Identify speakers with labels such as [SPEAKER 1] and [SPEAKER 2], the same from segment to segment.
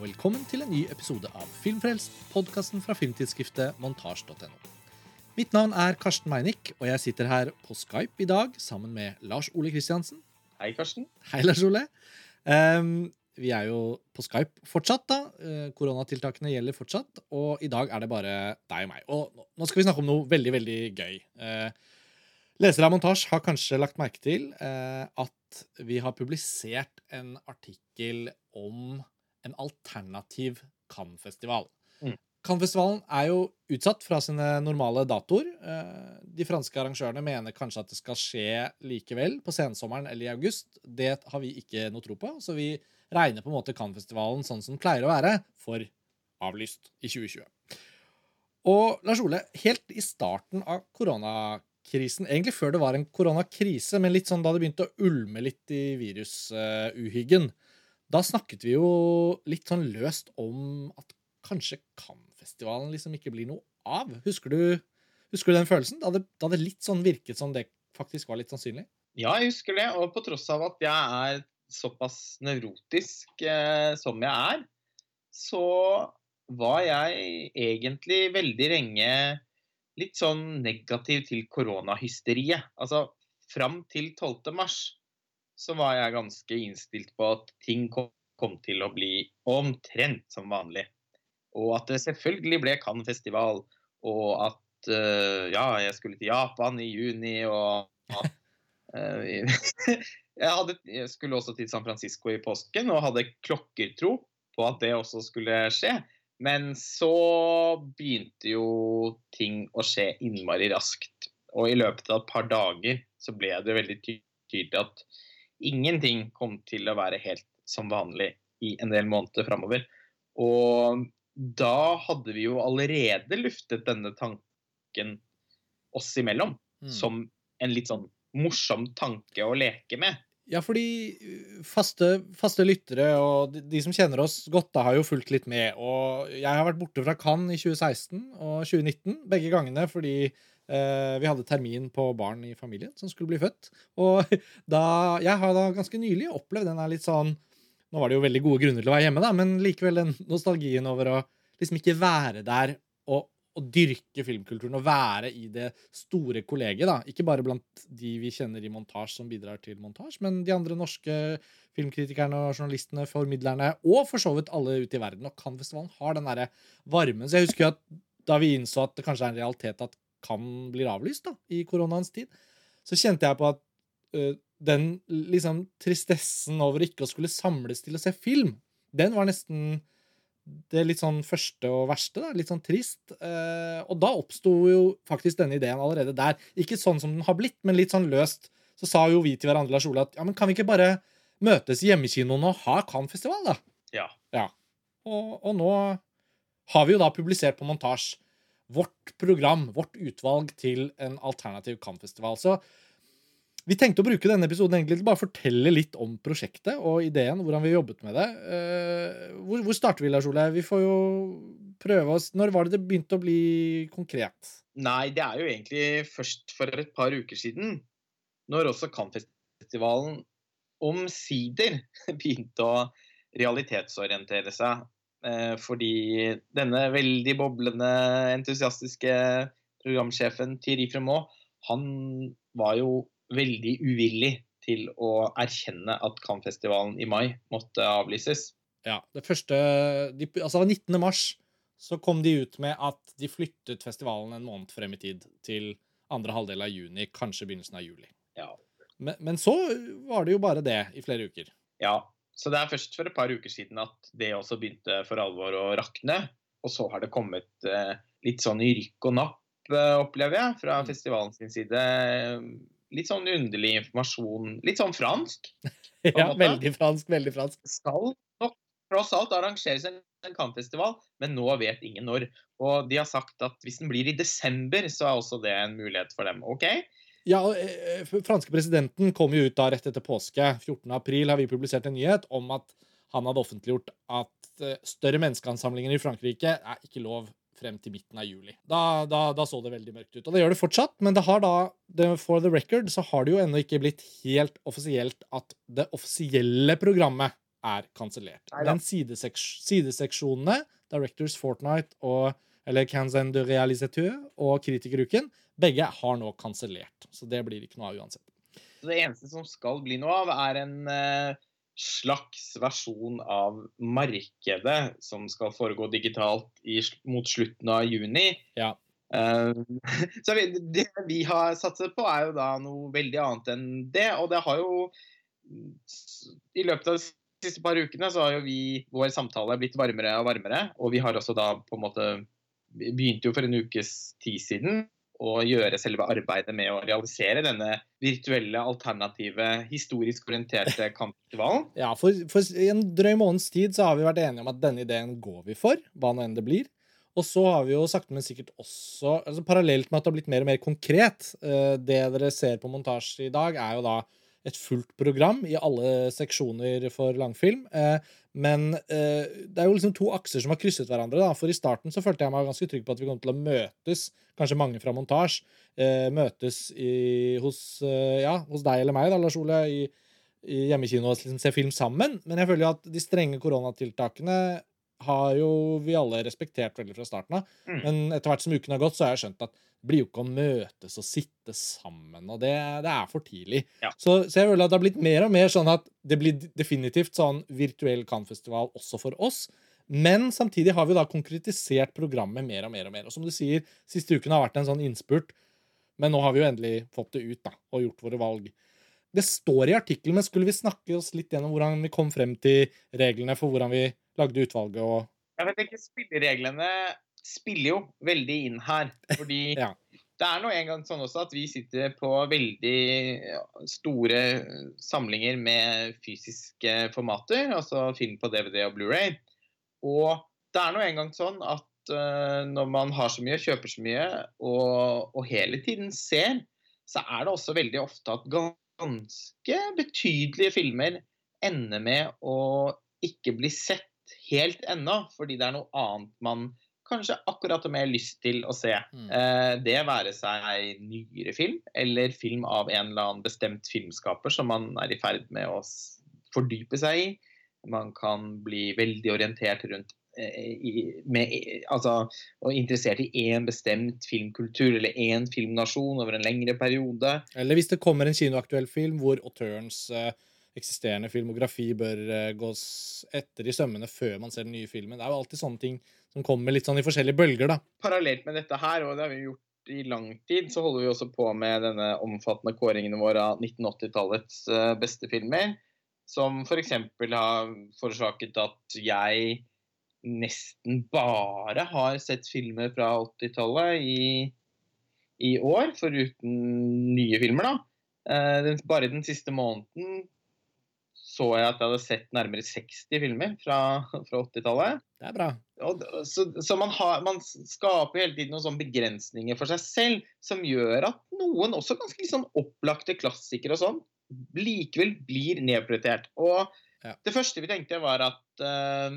[SPEAKER 1] Og velkommen til en ny episode av Filmfrelst, podkasten fra filmtidsskriftet montasj.no. Mitt navn er Karsten Meinick, og jeg sitter her på Skype i dag sammen med Lars Ole Kristiansen.
[SPEAKER 2] Hei, Karsten.
[SPEAKER 1] Hei, Lars Ole. Um, vi er jo på Skype fortsatt, da. Uh, koronatiltakene gjelder fortsatt. Og i dag er det bare deg og meg. Og nå skal vi snakke om noe veldig, veldig gøy. Uh, lesere av montasj har kanskje lagt merke til uh, at vi har publisert en artikkel om en alternativ Cannes-festival.
[SPEAKER 2] Mm.
[SPEAKER 1] Cannes-festivalen er jo utsatt fra sine normale datoer. Eh, De franske arrangørene mener kanskje at det skal skje likevel på sensommeren eller i august. Det har vi ikke noe tro på, så vi regner på en måte Cannes-festivalen sånn som den pleier å være, for avlyst i 2020. Og Lars Ole, helt i starten av koronakrisen, egentlig før det var en koronakrise, men litt sånn da det begynte å ulme litt i virusuhyggen, da snakket vi jo litt sånn løst om at kanskje Cannes-festivalen liksom ikke blir noe av. Husker du, husker du den følelsen? Da det, da det litt sånn virket som det faktisk var litt sannsynlig?
[SPEAKER 2] Ja, jeg husker det. Og på tross av at jeg er såpass nevrotisk eh, som jeg er, så var jeg egentlig veldig lenge litt sånn negativ til koronahysteriet. Altså fram til 12. mars så var jeg ganske innstilt på at ting kom, kom til å bli omtrent som vanlig. Og at det selvfølgelig ble Cannes-festival, og at uh, ja, jeg skulle til Japan i juni, og uh, jeg, hadde, jeg skulle også til San Francisco i påsken og hadde klokkertro på at det også skulle skje. Men så begynte jo ting å skje innmari raskt. Og i løpet av et par dager så ble det veldig tydelig at ingenting kom til å være helt som vanlig i en del måneder framover. Og da hadde vi jo allerede luftet denne tanken oss imellom mm. som en litt sånn morsom tanke å leke med.
[SPEAKER 1] Ja, fordi faste, faste lyttere og de, de, som kjenner oss godt, da har jo fulgt litt med. Og jeg har vært borte fra Cannes i 2016 og 2019, begge gangene fordi Eh, vi hadde termin på barn i familien som skulle bli født. Og da, jeg har da ganske nylig opplevd den er litt sånn Nå var det jo veldig gode grunner til å være hjemme, da, men likevel den nostalgien over å liksom ikke være der og, og dyrke filmkulturen og være i det store kollegiet. da. Ikke bare blant de vi kjenner i montasje som bidrar til montasje, men de andre norske filmkritikerne og journalistene, formidlerne, og for så vidt alle ute i verden. Og Cannes-festivalen har den derre varmen. Så jeg husker jo at da vi innså at det kanskje er en realitet at kan blir avlyst da, i koronaens tid, så kjente jeg på at uh, den liksom tristessen over ikke å skulle samles til å se film, den var nesten det litt sånn første og verste. Da. Litt sånn trist. Uh, og da oppsto jo faktisk denne ideen allerede der. Ikke sånn som den har blitt, men litt sånn løst. Så sa jo vi til hverandre Lars Ole, at ja, men kan vi ikke bare møtes i hjemmekinoen og ha Cannes-festival, da?
[SPEAKER 2] Ja.
[SPEAKER 1] ja. Og, og, nå har vi jo da publisert på montasje vårt program, vårt utvalg til en alternativ kampfestival. Så vi tenkte å bruke denne episoden egentlig til bare å fortelle litt om prosjektet og ideen, hvordan vi har jobbet med det. Eh, hvor, hvor starter vi, Lars Ole? Vi får jo prøve oss Når var det det begynte å bli konkret?
[SPEAKER 2] Nei, det er jo egentlig først for et par uker siden. Når også Kampfestivalen omsider begynte å realitetsorientere seg fordi denne veldig boblende, entusiastiske programsjefen Thierry Fremont, han var jo veldig uvillig til å erkjenne at Cannes-festivalen i mai måtte avlyses.
[SPEAKER 1] Ja, det første de, Altså 19. mars så kom de ut med at de flyttet festivalen en måned frem i tid. Til andre halvdel av juni, kanskje begynnelsen av juli.
[SPEAKER 2] Ja.
[SPEAKER 1] Men, men så var det jo bare det i flere uker.
[SPEAKER 2] Ja, så det er først for et par uker siden at det også begynte for alvor å rakne. Og så har det kommet eh, litt sånn i rykk og napp, eh, opplever jeg, fra mm. festivalen sin side. Litt sånn underlig informasjon. Litt sånn fransk.
[SPEAKER 1] ja, veldig fransk, veldig fransk.
[SPEAKER 2] Skal nok tross alt arrangeres en, en kampfestival, men nå vet ingen når. Og de har sagt at hvis den blir i desember, så er også det en mulighet for dem. OK?
[SPEAKER 1] Ja, eh, franske presidenten kom jo ut da rett etter påske. 14. april har vi publisert en nyhet om at han hadde offentliggjort at eh, større menneskeansamlinger i Frankrike er ikke lov frem til midten av juli. Da, da, da, så det veldig mørkt ut. Og det gjør det fortsatt, men det har da, for the record så har det jo ennå ikke blitt helt offisielt at det offisielle programmet er kansellert. Men sideseks sideseksjonene, Directors Fortnight og eller Canzen de Realisateur og Kritikeruken, begge har nå kansellert. Så det blir ikke noe av uansett.
[SPEAKER 2] Så det eneste som skal bli noe av, er en eh, slags versjon av markedet som skal foregå digitalt i, mot slutten av juni.
[SPEAKER 1] Ja.
[SPEAKER 2] Uh, så vi, det vi har satset på, er jo da noe veldig annet enn det. Og det har jo I løpet av de siste par ukene så har jo vi, vår samtale blitt varmere og varmere. Og vi har også da på en måte begynte jo for en ukes tid siden å gjøre selve arbeidet med å realisere denne virtuelle, alternative, historisk orienterte kampfestivalen.
[SPEAKER 1] Ja, for, for en drøy måneds tid så har vi vært enige om at denne ideen går vi for, hva nå enn det blir. Og så har vi jo sakte, men sikkert også altså Parallelt med at det har blitt mer og mer konkret eh, Det dere ser på montasje i dag, er jo da et fullt program i alle seksjoner for langfilm. Eh, men eh, det er jo liksom to akser som har krysset hverandre. da, For i starten så følte jeg meg ganske trygg på at vi kom til å møtes, kanskje mange fra montasje, eh, møtes i, hos, eh, ja, hos deg eller meg, da, Lars Ole, i, i hjemmekino og liksom se film sammen. Men jeg føler jo at de strenge koronatiltakene har jo vi alle respektert veldig fra starten av.
[SPEAKER 2] Mm.
[SPEAKER 1] Men etter hvert som uken har gått, så har jeg skjønt at det blir jo ikke å møtes og sitte sammen, og det, det er for tidlig.
[SPEAKER 2] Ja.
[SPEAKER 1] Så, så jeg føler at det har blitt mer og mer sånn at det blir definitivt sånn virtuell Cannes-festival også for oss. Men samtidig har vi da konkretisert programmet mer og mer og mer. Og som du sier, siste uken har vært en sånn innspurt, men nå har vi jo endelig fått det ut da, og gjort våre valg. Det står i artikkelen, men skulle vi snakke oss litt gjennom hvordan vi kom frem til reglene for hvordan vi lagde utvalget og
[SPEAKER 2] Jeg vet ikke, Spillereglene spiller jo veldig inn her. Fordi
[SPEAKER 1] Ja.
[SPEAKER 2] det er nå engang sånn også at vi sitter på veldig store samlinger med fysiske formater, altså film på DVD og Blu-ray. Og det er nå engang sånn at eh, når man har så mye, kjøper så mye, og, og hele tiden ser, så er det også veldig ofte at ganske betydelige filmer ender med å ikke bli sett helt ennå, fordi det er noe annet man kanskje akkurat har mer lyst til å se.
[SPEAKER 1] Mm.
[SPEAKER 2] Eh, det være seg nyere film, eller film av en eller annen bestemt filmskaper som man er i ferd med å fordype seg i. Man kan bli veldig orientert rundt eh, i, med, altså, og interessert i én bestemt filmkultur eller én filmnasjon over en lengre periode.
[SPEAKER 1] Eller hvis det kommer en kinoaktuell film hvor autørens eh, eksisterende filmografi bør eh, gås etter i sømmene før man ser den nye filmen. Det er jo alltid sånne ting som kommer litt sånn i forskjellige bølger, da.
[SPEAKER 2] Parallelt med dette her, og det har vi gjort i lang tid, så holder vi også på med denne omfattende kåringen vår av 1980-tallets eh, beste filmer. Som f.eks. har forårsaket at jeg nesten bare har sett filmer fra 80-tallet i, i år, foruten nye filmer, da. Eh, bare den siste måneden så jeg at jeg hadde sett nærmere 60 filmer fra, fra 80-tallet.
[SPEAKER 1] Det er bra.
[SPEAKER 2] Og, så så man, har, man skaper hele tiden noen sånne begrensninger for seg selv som gjør at noen, også ganske sånn opplagte klassikere og sånn, likevel blir nedprioritert. Og
[SPEAKER 1] Ja.
[SPEAKER 2] det første vi tenkte, var at uh,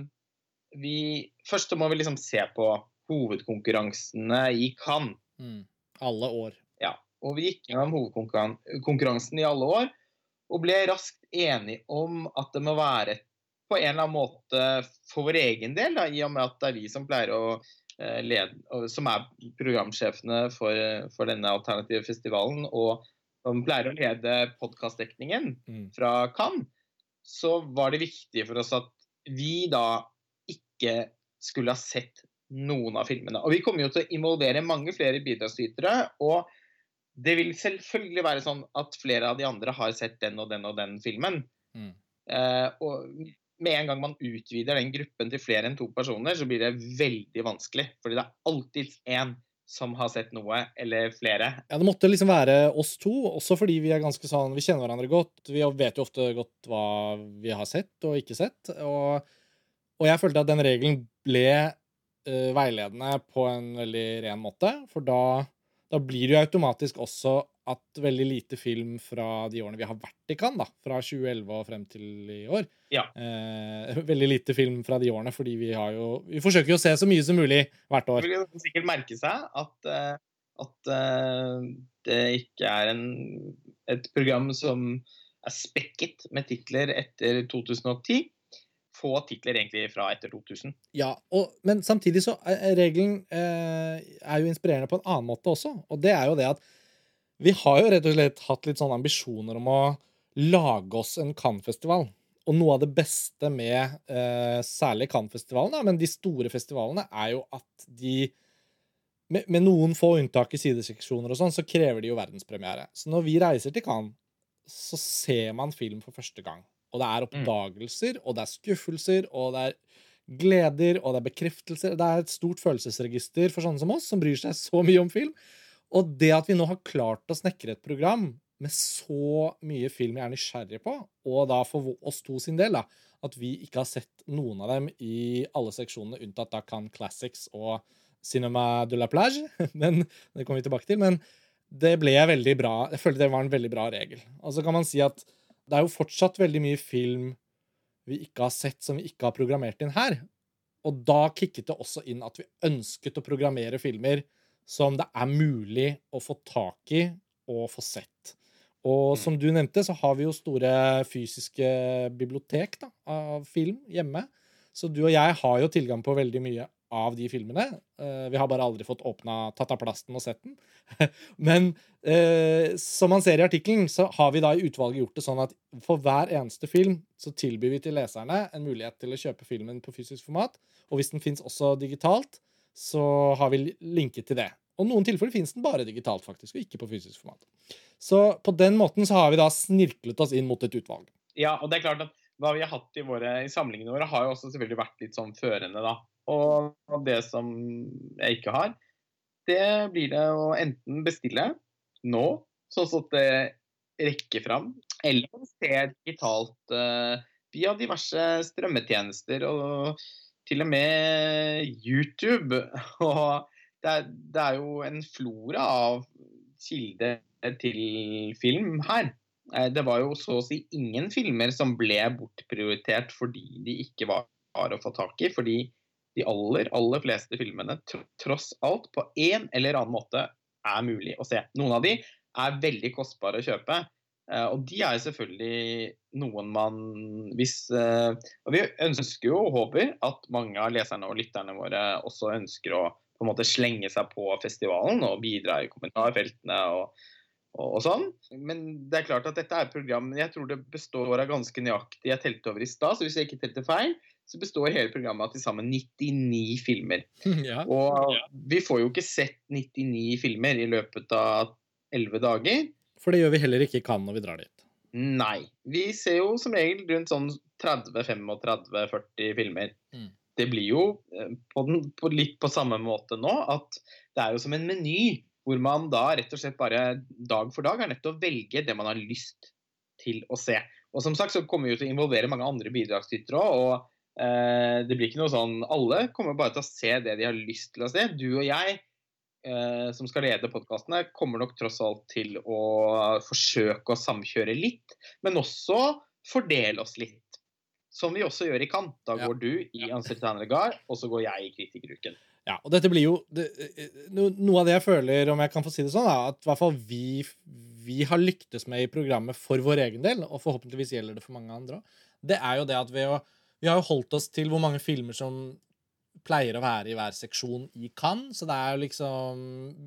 [SPEAKER 2] vi Først så må vi liksom se på hovedkonkurransene i Cannes.
[SPEAKER 1] Mm. Alle år.
[SPEAKER 2] Ja, og vi gikk gjennom hovedkonkurransen i alle år, og ble raskt enige om at det må være på en eller annen måte for vår egen del, da, i og med at det er vi som pleier å eh, lede, som er programsjefene for, for denne alternative festivalen, og som pleier å lede podkastdekningen
[SPEAKER 1] Mm.
[SPEAKER 2] fra Cannes, så var det viktig for oss at vi da ikke skulle ha sett noen av filmene. Og vi kommer jo til å involvere mange flere bidragsytere. Og det vil selvfølgelig være sånn at flere av de andre har sett den og den og den filmen.
[SPEAKER 1] Mm.
[SPEAKER 2] Eh, og med en gang man utvider den gruppen til flere enn to personer, så blir det veldig vanskelig. Fordi det er alltid én som har sett noe, eller flere.
[SPEAKER 1] Ja, det måtte liksom være oss to, også fordi vi er ganske sånn Vi kjenner hverandre godt. Vi vet jo ofte godt hva vi har sett og ikke sett. Og, og jeg følte at den regelen ble uh, veiledende på en veldig ren måte. For da, da blir det jo automatisk også at veldig lite film fra de årene vi har vært i Cannes, da, fra 2011 og frem til i år
[SPEAKER 2] Ja.
[SPEAKER 1] eh, Veldig lite film fra de årene, fordi vi har jo Vi forsøker jo å se så mye som mulig hvert år.
[SPEAKER 2] Det vil sikkert merke seg at, eh, at eh, det ikke er en, et program som er spekket med titler etter 2010. få titler egentlig fra etter 2000.
[SPEAKER 1] Ja, og, men samtidig så er regelen eh, er jo inspirerende på en annen måte også. Og det er jo det at vi har jo rett og slett hatt litt sånne ambisjoner om å lage oss en Cannes-festival. Og noe av det beste med eh, særlig Cannes-festivalen, men de store festivalene, er jo at de med, med, noen få unntak i sideseksjoner og sånn, så krever de jo verdenspremiere. Så når vi reiser til Cannes, så ser man film for første gang. Og det er mm. oppdagelser, og det er skuffelser, og det er gleder, og det er bekreftelser. Det er et stort følelsesregister for sånne som oss, som bryr seg så mye om film. Og det at vi nå har klart å snekre et program med så mye film jeg er nysgjerrig på, og da for oss to sin del, da, at vi ikke har sett noen av dem i alle seksjonene, unntatt da Can Classics og Cinema de la Plage. Men det kommer vi tilbake til. Men det ble veldig bra. Jeg følte det var en veldig bra regel. Og så kan man si at det er jo fortsatt veldig mye film vi ikke har sett, som vi ikke har programmert inn her. Og da kicket det også inn at vi ønsket å programmere filmer som det er mulig å få tak i og få sett. Og mm. som du nevnte, så har vi jo store fysiske bibliotek da, av film hjemme. Så du og jeg har jo tilgang på veldig mye av de filmene. Uh, vi har bare aldri fått åpna, tatt av plasten og sett den. Men uh, som man ser i artikkelen, så har vi da i utvalget gjort det sånn at for hver eneste film så tilbyr vi til leserne en mulighet til å kjøpe filmen på fysisk format. Og hvis den fins også digitalt, så har vi linket til det. Og noen tilfeller fins den bare digitalt, faktisk, og ikke på fysisk format. Så på den måten så har vi da snirklet oss inn mot et utvalg.
[SPEAKER 2] Ja, og det er klart at hva vi har hatt i, våre, i samlingene våre, har jo også selvfølgelig vært litt sånn førende, da. Og det som jeg ikke har, det blir det å enten bestille nå, sånn at det rekker fram, eller se digitalt uh, via diverse strømmetjenester og til og med YouTube. Og det er, det er jo en flora av kilder til film her. Eh, det var jo så å si ingen filmer som ble bortprioritert fordi de ikke var å få tak i. Fordi de aller, aller fleste filmene tross alt på en eller annen måte er mulig å se. Noen av de er veldig kostbare å kjøpe. Eh, og de er selvfølgelig noen man hvis eh, Og vi ønsker jo og håper at mange av leserne og lytterne våre også ønsker å på en måte slenge seg på festivalen og bidra i kommentarfeltene og, og, og sånn. Men det er klart at dette er et program Jeg tror det består av ganske nøyaktig Jeg telte over i stad, så hvis jeg ikke telte feil, så består hele programmet av til sammen 99 filmer. Ja. Og vi får jo ikke sett 99 filmer i løpet av 11 dager.
[SPEAKER 1] For det gjør vi heller ikke kan når vi drar dit.
[SPEAKER 2] Nei. Vi ser jo som regel rundt sånn 30-35-40 filmer. Mm. Det blir jo eh, på, den, på litt på samme måte nå at det er jo som en meny hvor man da rett og slett bare dag for dag er nødt til å velge det man har lyst til å se. Og som sagt så kommer vi jo til å involvere mange andre bidragsytere òg. Og det blir ikke noe sånn Alle kommer bare til å se det de har lyst til å se. Du og jeg, eh, som skal lede podkastene, kommer nok tross alt til å forsøke å samkjøre litt, men også fordele oss litt. Som vi også gjør i Kant. Da går du i Ansertanegar, og så går jeg i Kritikeruken.
[SPEAKER 1] Ja, og dette blir jo det, eh, Noe av det jeg føler, om jeg kan få si det sånn, er at i hvert fall vi, vi har lyktes med i programmet for vår egen del, og forhåpentligvis gjelder det for mange andre òg, det er jo det at ved å vi har jo holdt oss til hvor mange filmer som pleier å være i hver seksjon i Cannes. Så det er jo liksom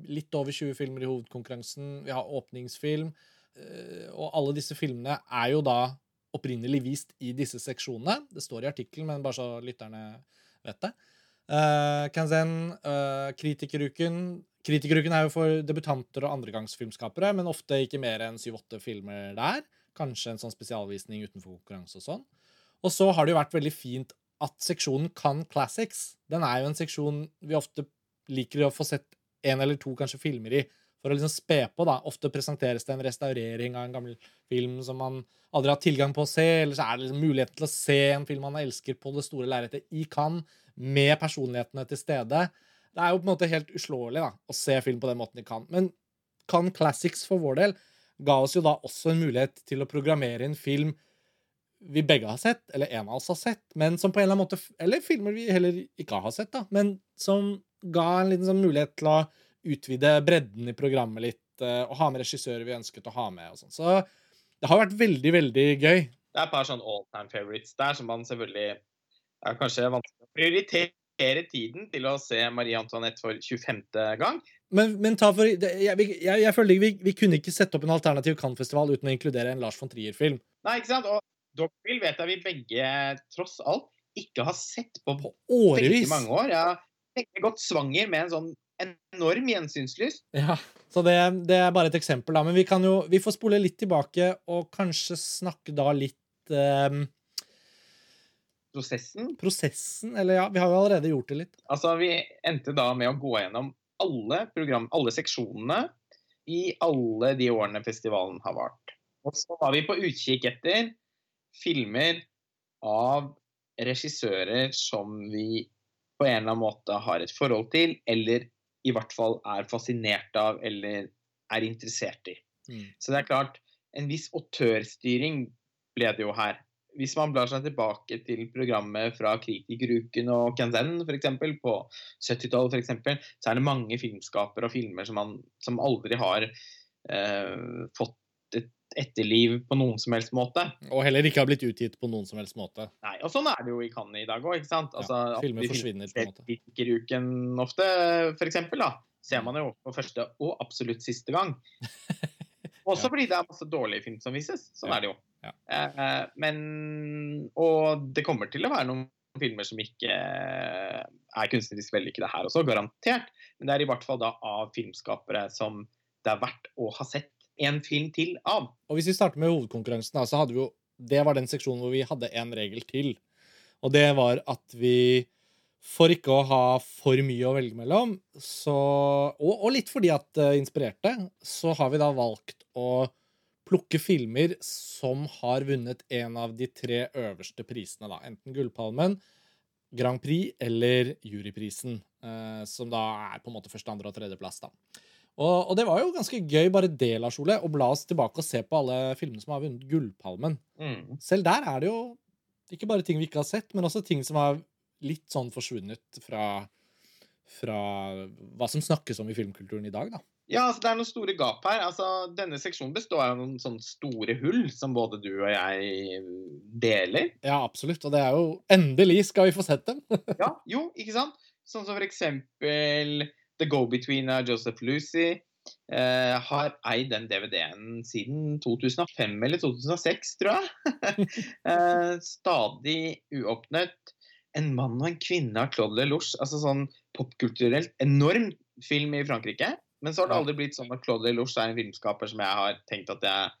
[SPEAKER 1] litt over 20 filmer i hovedkonkurransen. Vi har åpningsfilm. Eh, og alle disse filmene er jo da opprinnelig vist i disse seksjonene. Det står i artikkelen, men bare så lytterne vet det. Uh, Kanzen, uh, Kritikeruken Kritikeruken er jo for debutanter og andregangsfilmskapere, men ofte ikke mer enn syv-åtte filmer der. Kanskje en sånn spesialvisning utenfor konkurranse og sånn. Og så har det jo vært veldig fint at seksjonen Kan Classics Den er jo en seksjon vi ofte liker å få sett en eller to kanskje filmer i for å liksom spe på. da. Ofte presenteres det en restaurering av en gammel film som man aldri har tilgang på å se, eller så er det liksom muligheten til å se en film man elsker, på det store lerretet i Cannes, med personlighetene til stede. Det er jo på en måte helt uslåelig da, å se film på den måten i Cannes. Men Cannes Classics for vår del ga oss jo da også en mulighet til å programmere en film vi begge har sett, eller en av oss har sett, men som på en eller annen måte Eller filmer vi heller ikke har sett, da, men som ga en liten sånn mulighet til å utvide bredden i programmet litt, eh, og ha med regissører vi ønsket å ha med. og sånn. Så det har vært veldig, veldig gøy.
[SPEAKER 2] Det er et par sånn all time favorites der som man selvfølgelig er kanskje vanskelig å prioritere tiden til å se Marie Antoinette for 25. gang.
[SPEAKER 1] Men, men ta for, det- jeg, jeg, jeg føler vi, vi kunne ikke sette opp en alternativ Cannes-festival uten å inkludere en Lars von Trier-film.
[SPEAKER 2] Nei, ikke sant? Og Dogville vet jeg vi begge tross alt ikke har sett på
[SPEAKER 1] På årevis.
[SPEAKER 2] mange år. Jeg har gått svanger med en sånn enorm gjensynslyst.
[SPEAKER 1] Ja, så det, det er bare et eksempel, da. Men vi kan jo Vi får spole litt tilbake og kanskje snakke da litt um,
[SPEAKER 2] Prosessen.
[SPEAKER 1] prosessen. Eller ja, vi har jo allerede gjort det litt.
[SPEAKER 2] Altså, vi endte da med å gå gjennom alle program, alle seksjonene i alle de årene festivalen har vart. Og så var vi på utkikk etter filmer av regissører som vi på en eller annen måte har et forhold til, eller i hvert fall er fascinert av eller er interessert i.
[SPEAKER 1] Mm.
[SPEAKER 2] Så det er klart, en viss autørstyring ble det jo her. Hvis man blar seg tilbake til programmet fra Kritikeruken og Kanzen f.eks. på 70-tallet, for eksempel, så er det mange filmskapere og filmer som, man, som aldri har eh, fått et etterliv på noen som helst måte.
[SPEAKER 1] Og heller ikke har blitt utgitt på noen som helst måte.
[SPEAKER 2] Nei, Og sånn er det jo i Cannes i dag òg, ikke sant? Altså,
[SPEAKER 1] Ja, filmer forsvinner på en måte.
[SPEAKER 2] Kritikeruken ofte, for eksempel, da, ser man jo på første og absolutt siste gang. Også
[SPEAKER 1] Ja.
[SPEAKER 2] fordi det er masse dårlige film som vises. Sånn
[SPEAKER 1] Ja.
[SPEAKER 2] er det jo.
[SPEAKER 1] Ja.
[SPEAKER 2] Eh, eh, men Og det kommer til å være noen filmer som ikke eh, er kunstnerisk vellykkede her også, garantert. Men det er i hvert fall da av filmskapere som det er verdt å ha sett en film til av.
[SPEAKER 1] Og hvis vi starter med hovedkonkurransen, da, så hadde vi jo Det var den seksjonen hvor vi hadde en regel til. Og det var at vi for ikke å ha for mye å velge mellom, så Og, og litt fordi at uh, inspirerte, så har vi da valgt å plukke filmer som har vunnet en av de tre øverste prisene, da. Enten Gullpalmen, Grand Prix eller Juryprisen, eh, som da er på en måte første, andre og tredjeplass, da. Og, og det var jo ganske gøy, bare det, Lars Ole, å bla oss tilbake og se på alle filmene som har vunnet Gullpalmen.
[SPEAKER 2] Mm.
[SPEAKER 1] Selv der er det jo ikke bare ting vi ikke har sett, men også ting som har litt sånn forsvunnet fra, fra hva som snakkes om i filmkulturen i dag, da.
[SPEAKER 2] Ja, altså det er noen store gap her. Altså, denne seksjonen består av noen sånne store hull som både du og jeg deler.
[SPEAKER 1] Ja, absolutt. Og det er jo Endelig skal vi få sett dem!
[SPEAKER 2] Ja, jo, ikke sant? Sånn som for eksempel The Go-Between av Joseph Lucy. Eh, har eid den DVD-en siden 2005 eller 2006, tror jeg. eh, stadig uåpnet. En mann og en kvinne av Claude Lelouch. Altså sånn popkulturelt enorm film i Frankrike. Men så har det aldri blitt sånn at Claude Lelouch er en filmskaper som jeg har tenkt at jeg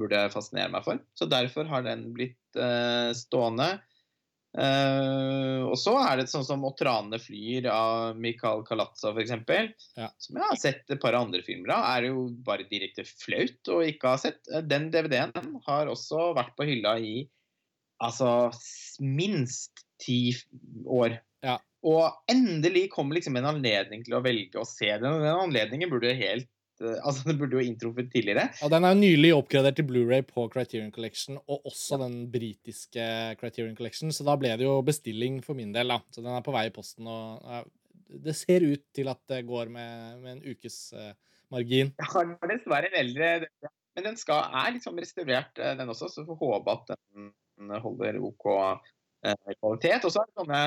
[SPEAKER 2] burde fascinere meg for. Så derfor har den blitt eh, stående. Eh, og så er det sånn som 'Å trane flyr' av Michael Kalatza f.eks.
[SPEAKER 1] Ja.
[SPEAKER 2] Som jeg har sett et par andre filmer av. Er jo bare direkte flaut å ikke ha sett. Eh, Den DVD-en har også vært på hylla i altså minst ti år.
[SPEAKER 1] Ja.
[SPEAKER 2] Og endelig kommer liksom en anledning til å velge å se den. Og den anledningen burde helt Altså, den burde jo inntruffet tidligere.
[SPEAKER 1] Og den er jo nylig oppgradert til Blu-ray på Criterion Collection, og også den britiske Criterion Collection, så da ble det jo bestilling for min del, da. Så den er på vei i posten, og ja, det ser ut til at det går med, med en ukes uh, margin.
[SPEAKER 2] Ja, den er dessverre en eldre Men den skal, er liksom restaurert, eh, den også, så vi får håpe at den holder OK uh, kvalitet. Og så er det sånne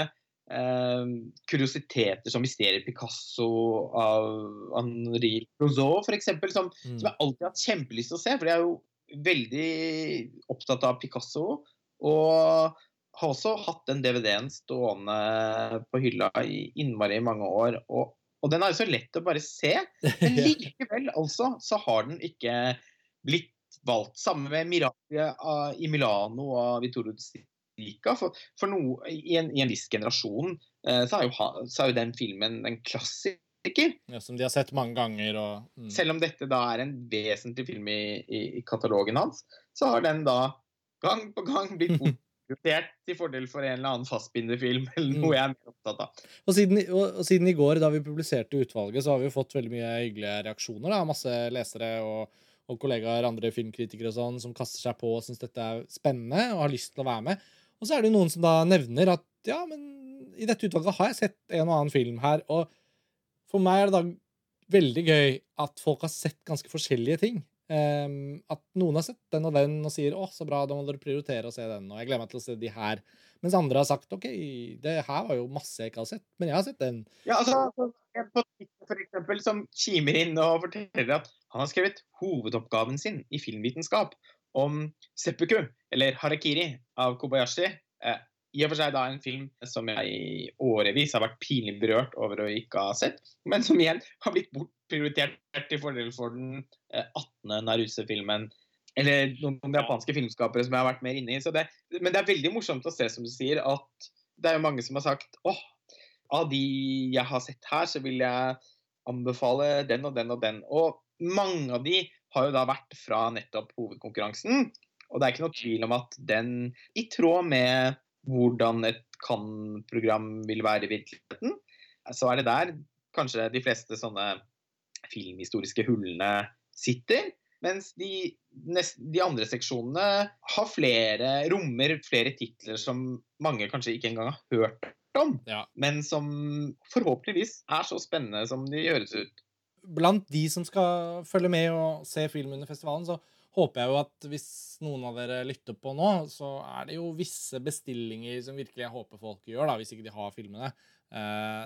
[SPEAKER 2] eh, kuriositeter som Mysteriet Picasso av Henri Rousseau f.eks., som,
[SPEAKER 1] Mm.
[SPEAKER 2] som jeg alltid har hatt kjempelyst til å se. For jeg er jo veldig opptatt av Picasso. Og har også hatt den DVD-en stående på hylla i innmari mange år. Og, og den er jo så lett å bare se. Men likevel, altså, så har den ikke blitt valgt. Samme med Mirabia i Milano av Vittorio De Sica. For, for noe, i, en, i en viss generasjon eh, så, er jo, så er jo den filmen en klassiker.
[SPEAKER 1] Ja, som de har sett mange ganger, og mm.
[SPEAKER 2] Selv om dette da er en vesentlig film i, i, i katalogen hans, så har den da gang på gang blitt bortprioritert til fordel for en eller annen fastbindefilm eller noe
[SPEAKER 1] Mm.
[SPEAKER 2] jeg er mer opptatt av.
[SPEAKER 1] Og siden, og, og siden i går, da vi publiserte utvalget, så har vi jo fått veldig mye hyggelige reaksjoner. da, Masse lesere og, og kollegaer, andre filmkritikere og sånn, som kaster seg på og syns dette er spennende og har lyst til å være med. Og så er det noen som da nevner at ja, men i dette utvalget har jeg sett en og annen film her. Og for meg er det da veldig gøy at folk har sett ganske forskjellige ting. Um, at noen har sett den og den og sier 'Å, så bra, da må dere prioritere å se den', og 'jeg gleder meg til å se de her'. Mens andre har sagt OK, det her var jo masse jeg ikke har sett, men jeg har sett den.
[SPEAKER 2] Ja, altså, på Twitter for eksempel, som kimer inn og forteller at han har skrevet hovedoppgaven sin i filmvitenskap om seppuku, eller harakiri, av Kobayashi. Eh, I og for seg da en film som jeg i årevis har vært pinlig berørt over å ikke ha sett, men som igjen har blitt bortprioritert til fordel for den eh, 18. Naruse-filmen. Eller noen japanske filmskapere som jeg har vært mer inne i. Det, men det er veldig morsomt å se, som du sier, at det er jo mange som har sagt åh, av de jeg har sett her, så vil jeg anbefale den og den og den. Og mange av de har jo da vært fra nettopp hovedkonkurransen. Og det er ikke noe tvil om at den, i tråd med hvordan et kan-program vil være i virkeligheten, så er det der kanskje de fleste sånne filmhistoriske hullene sitter. Mens de, nest, de andre seksjonene har flere, rommer flere titler som mange kanskje ikke engang har hørt om,
[SPEAKER 1] Ja.
[SPEAKER 2] men som forhåpentligvis er så spennende som de høres ut.
[SPEAKER 1] Blant de som skal følge med og se film under festivalen, så håper jeg jo at hvis noen av dere lytter på nå, så er det jo visse bestillinger som virkelig jeg håper folk gjør, da, hvis ikke de har filmene.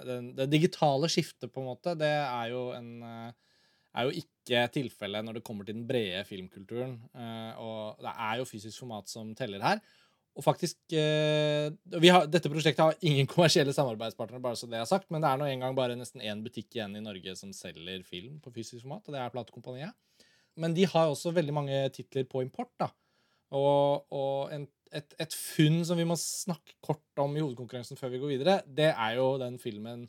[SPEAKER 1] Det, det digitale skiftet, på en måte, det er jo en eh, er jo ikke tilfellet når det kommer til den brede filmkulturen. Eh, og det er jo fysisk format som teller her. Og faktisk eh, har, Dette prosjektet har ingen kommersielle samarbeidspartnere, bare så det er sagt, men det er nå engang bare nesten én butikk igjen i Norge som selger film på fysisk format, og det er Platekompaniet. Men de har også veldig mange titler på import. da. Og, og en, et, et funn som vi må snakke kort om i hovedkonkurransen før vi går videre, det er jo den filmen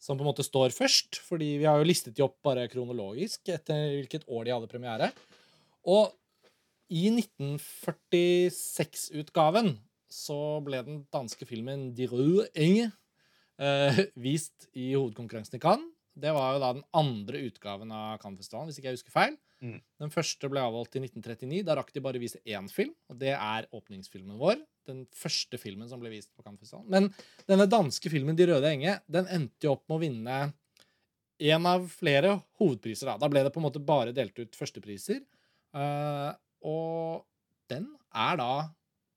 [SPEAKER 1] som på en måte står først. Fordi vi har jo listet de opp bare kronologisk etter hvilket år de hadde premiere. Og i 1946-utgaven så ble den danske filmen De Røde Enge eh, vist i hovedkonkurransen i Cannes. Det var jo da den andre utgaven av Cannes-festivalen, hvis ikke jeg husker feil.
[SPEAKER 2] Mm.
[SPEAKER 1] Den første ble avholdt i 1939. Da rakk de bare vise én film, og det er åpningsfilmen vår. Den første filmen som ble vist på Cannes-festivalen. Men denne danske filmen De røde enge den endte jo opp med å vinne en av flere hovedpriser. Da, da ble det på en måte bare delt ut førstepriser. Eh, og den er da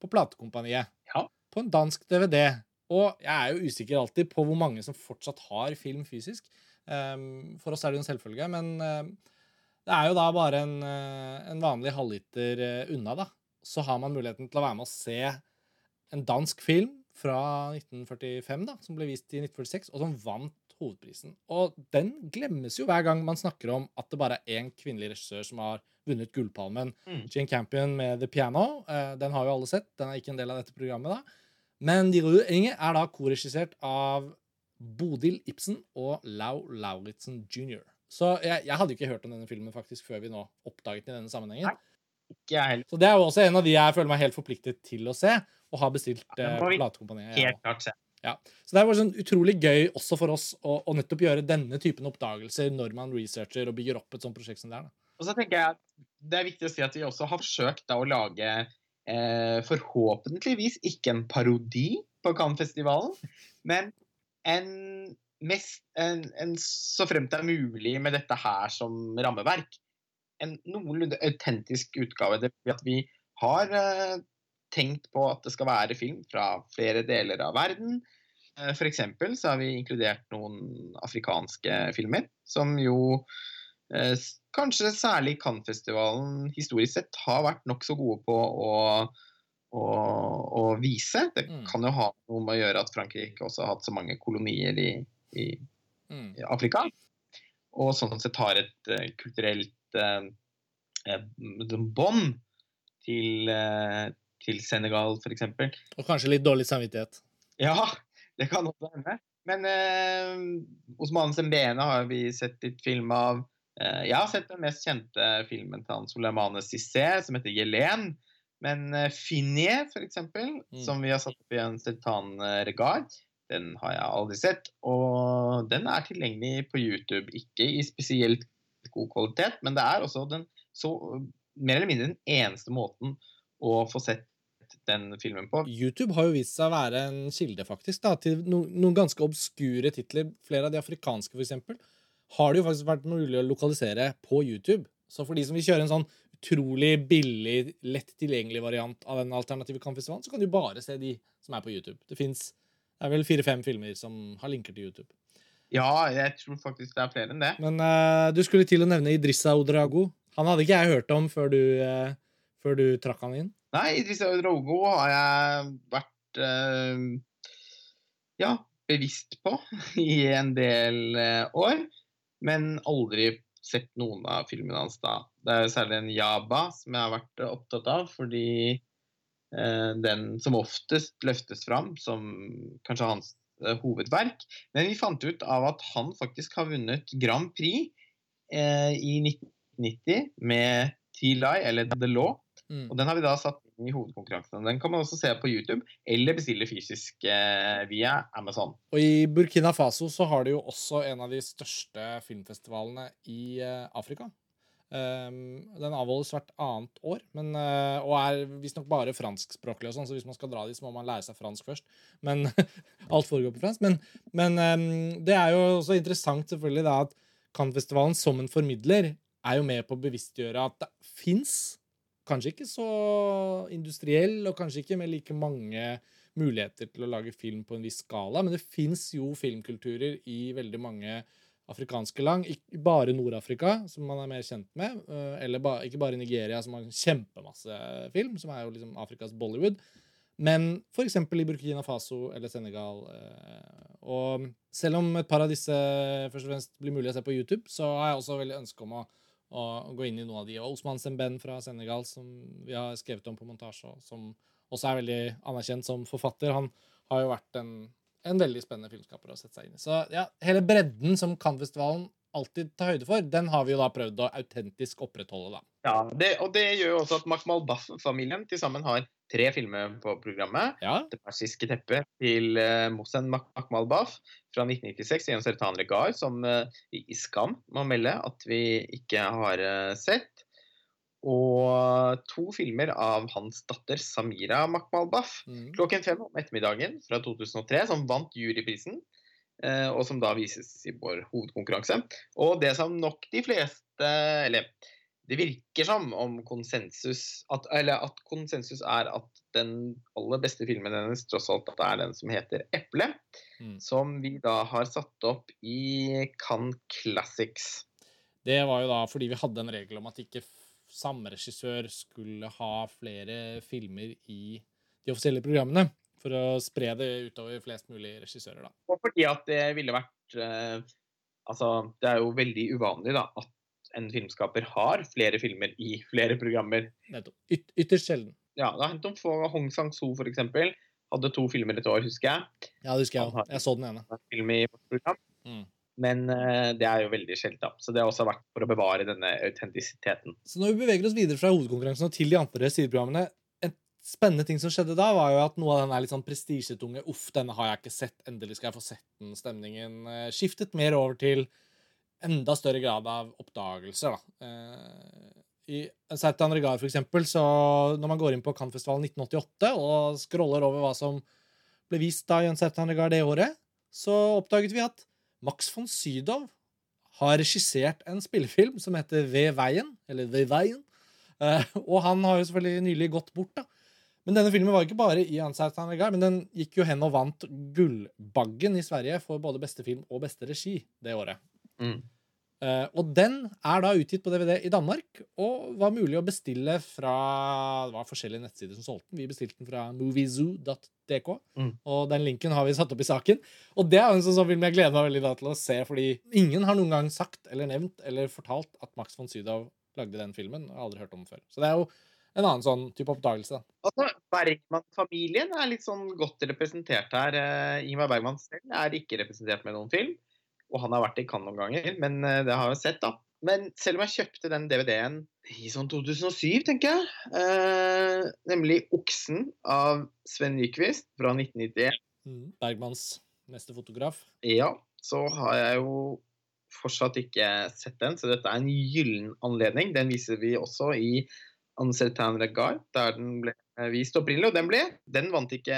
[SPEAKER 1] på platekompaniet.
[SPEAKER 2] Ja.
[SPEAKER 1] På en dansk DVD. Og jeg er jo usikker alltid på hvor mange som fortsatt har film fysisk. Um, for oss er det jo en selvfølge, men um, det er jo da bare en, uh, en vanlig halvliter uh, unna, da. Så har man muligheten til å være med og se en dansk film fra 1945, da, som ble vist i 1946, og som vant hovedprisen. Og den glemmes jo hver gang man snakker om at det bare er én kvinnelig regissør som har vunnet Gullpalmen.
[SPEAKER 2] Mm.
[SPEAKER 1] Jane Campion med The Piano. Uh, den har jo alle sett. Den er ikke en del av dette programmet, da. Men De røde enge er da korregissert av Bodil Ibsen og Lau Lauritzen jr. Så jeg, jeg hadde jo ikke hørt om denne filmen faktisk før vi nå oppdaget den i denne sammenhengen.
[SPEAKER 2] Nei.
[SPEAKER 1] Så det er jo også en av de jeg føler meg helt forpliktet til å se, og har bestilt
[SPEAKER 2] Ja,
[SPEAKER 1] eh, platekompaniet.
[SPEAKER 2] Helt klart se.
[SPEAKER 1] Så det var sånn utrolig gøy også for oss å, å nettopp gjøre denne typen oppdagelser når man researcher og bygger opp et sånt prosjekt som det er.
[SPEAKER 2] Og så tenker jeg at det er viktig å si at vi også har forsøkt da å lage eh, forhåpentligvis ikke en parodi på Cannes-festivalen, men en, mest, en, en så fremt det er mulig med dette her som rammeverk, en noenlunde autentisk utgave. Det at vi har eh, tenkt på at det skal være film fra flere deler av verden. Eh, For eksempel så har vi inkludert noen afrikanske filmer, som jo eh, kanskje særlig Cannes-festivalen historisk sett har vært nokså gode på å, å, å vise. Det
[SPEAKER 1] Mm.
[SPEAKER 2] kan jo ha noe med å gjøre at Frankrike også har hatt så mange kolonier i, i,
[SPEAKER 1] Mm.
[SPEAKER 2] i Afrika. Og sånn sett har et uh, kulturelt uh, bånd til, eh, til Senegal, f.eks.
[SPEAKER 1] Og kanskje litt dårlig samvittighet.
[SPEAKER 2] Ja, det kan også hende. Men eh, Osman Sembene har vi sett litt film av. Eh, jeg har sett den mest kjente filmen til han Soleimane Cissé, som heter 'Jelen'. Men eh, Finje, eksempel,
[SPEAKER 1] Mm.
[SPEAKER 2] som vi har satt opp i en Sultan eh, Regard, den har jeg aldri sett. Og den er tilgjengelig på YouTube. Ikke i spesielt god kvalitet, men det er også den så mer eller mindre den eneste måten å få sett den filmen på.
[SPEAKER 1] YouTube har jo vist seg å være en kilde faktisk da, til no, noen ganske obskure titler. Flere av de afrikanske, for eksempel, har det jo faktisk vært mulig å lokalisere på YouTube. Så for de som vil kjøre en sånn utrolig billig, lett tilgjengelig variant av den alternative Cannes-festivalen, så kan du bare se de som er på YouTube. Det fins vel fire-fem filmer som har linker til YouTube.
[SPEAKER 2] Ja, jeg tror faktisk det er flere enn det.
[SPEAKER 1] Men uh, du skulle til å nevne Idrissa Odrago. Han hadde ikke jeg hørt om før du, uh, før du trakk han inn.
[SPEAKER 2] Nei, Idris Drogo har jeg vært uh, ja, bevisst på i en del uh, år, men aldri sett noen av filmene hans da. Det er jo særlig en Jaba som jeg har vært eh, opptatt av, fordi uh, den som oftest løftes fram som kanskje hans hovedverk. Men vi fant ut av at han faktisk har vunnet Grand Prix i 1990 med T-Lie, eller The Law.
[SPEAKER 1] Mm.
[SPEAKER 2] Og den har vi da satt i hovedkonkurransen. Den kan man også se på YouTube, eller bestille fysisk eh, via Amazon.
[SPEAKER 1] Og i Burkina Faso så har de jo også en av de største filmfestivalene i eh, Afrika. Um, den avholdes hvert annet år, men, eh, og er visstnok bare franskspråklig. og sånn, så hvis man skal dra dit, så må man lære seg fransk først. Men alt foregår på fransk. Men, men ehm, det er jo også interessant selvfølgelig da at Cannes-festivalen som en formidler er jo med på å bevisstgjøre at det fins Kanskje ikke så industriell, og kanskje ikke med like mange muligheter til å lage film på en viss skala, men det fins jo filmkulturer i veldig mange afrikanske land. Ikke bare Nord-Afrika, som man er mer kjent med, øh, eller ikke bare Nigeria, som har kjempemasse film, som er jo liksom Afrikas Bollywood, men f.eks. i Burkina Faso eller Senegal. øh, Og selv om et par av disse først og fremst blir mulig å se på YouTube, så har jeg også veldig ønske om å og gå inn i noen av de. Og Osman Semben fra Senegal, som vi har skrevet om på montasje, og som også er veldig anerkjent som forfatter, han har jo vært en, en veldig spennende filmskaper å sette seg inn i. Så ja, hele bredden som Cannes-festivalen alltid ta høyde for, den har vi jo da prøvd å autentisk opprettholde, da.
[SPEAKER 2] Ja, det, Og det gjør jo også at Makmal Baff-familien til sammen har tre filmer på programmet.
[SPEAKER 1] Ja,
[SPEAKER 2] Det persiske teppet til uh, Mohsen Mak- Makmal Baff fra 1996 gjennom Sertan Regar, som uh, vi i Skam må melde at vi ikke har uh, sett. Og to filmer av hans datter Samira Makmal Baff.
[SPEAKER 1] mm.
[SPEAKER 2] klokken fem om ettermiddagen fra 2003, som vant juryprisen, eh, og som da vises i vår hovedkonkurranse. Og det som nok de fleste Eller det virker som om konsensus at, Eller at konsensus er at den aller beste filmen hennes tross alt er den som heter 'Eple',
[SPEAKER 1] Mm.
[SPEAKER 2] som vi da har satt opp i Cannes Classics.
[SPEAKER 1] Det var jo da fordi vi hadde en regel om at ikke samme regissør skulle ha flere filmer i de offisielle programmene. For å spre det utover flest mulig regissører, da.
[SPEAKER 2] Og fordi at det ville vært eh, Altså, det er jo veldig uvanlig da, at en filmskaper har flere filmer i flere programmer.
[SPEAKER 1] Nettopp. Yt ytterst sjelden.
[SPEAKER 2] Ja, det har hendt om få Hong Sang-soo for eksempel. Hadde to filmer et år, husker jeg.
[SPEAKER 1] Ja, det husker jeg òg. Jeg så den ene.
[SPEAKER 2] Film i vårt program.
[SPEAKER 1] Mm.
[SPEAKER 2] Men eh, det er jo veldig sjelden. Så det har også vært for å bevare denne autentisiteten.
[SPEAKER 1] Så når vi beveger oss videre fra hovedkonkurransen og til de andre sideprogrammene En spennende ting som skjedde da, var jo at noe av den litt sånn prestisjetunge Uff, denne har jeg ikke sett. Endelig skal jeg få sett den. Stemningen eh, skiftet mer over til enda større grad av oppdagelser, da. Eh, I Sertan Regar, for eksempel, så når man går inn på Cannes-festivalen 1988 og scroller over hva som ble vist da i en Sertan Regar det året, så oppdaget vi at Max von Sydow har regissert en spillefilm som heter Ved veien, eller Ved veien. Eh, og han har jo selvfølgelig nylig gått bort, da. Men denne filmen var ikke bare i Ansertan Regard, men den gikk jo hen og vant Gullbaggen i Sverige for både beste film og beste regi det året.
[SPEAKER 2] Mm.
[SPEAKER 1] Uh, og den er da utgitt på DVD i Danmark, og var mulig å bestille fra Det var forskjellige nettsider som solgte den. Vi bestilte den fra moviezoo.dk,
[SPEAKER 2] Mm.
[SPEAKER 1] og den linken har vi satt opp i saken. Og det er en sånn sånn film jeg gleder meg veldig da til å se, fordi ingen har noen gang sagt eller nevnt eller fortalt at Max von Sydow lagde den filmen. Jeg har aldri hørt om den før. Så det er jo en annen sånn type oppdagelse. da.
[SPEAKER 2] Altså, Bergman-familien er litt sånn godt representert her. Eh, Ingmar Bergman selv er ikke representert med noen film. Og han har vært i Cannes noen ganger, men eh, det har jeg sett, da. Men selv om jeg kjøpte den DVD-en i sånn 2007, tenker jeg, eh, nemlig 'Oksen' av Sven Nyquist fra 1991,
[SPEAKER 1] Bergmans neste fotograf.
[SPEAKER 2] ja, så har jeg jo fortsatt ikke sett den, så dette er en gyllen anledning. Den viser vi også i Ancertain Regard, der den ble vist opprinnelig. Og den ble, den vant ikke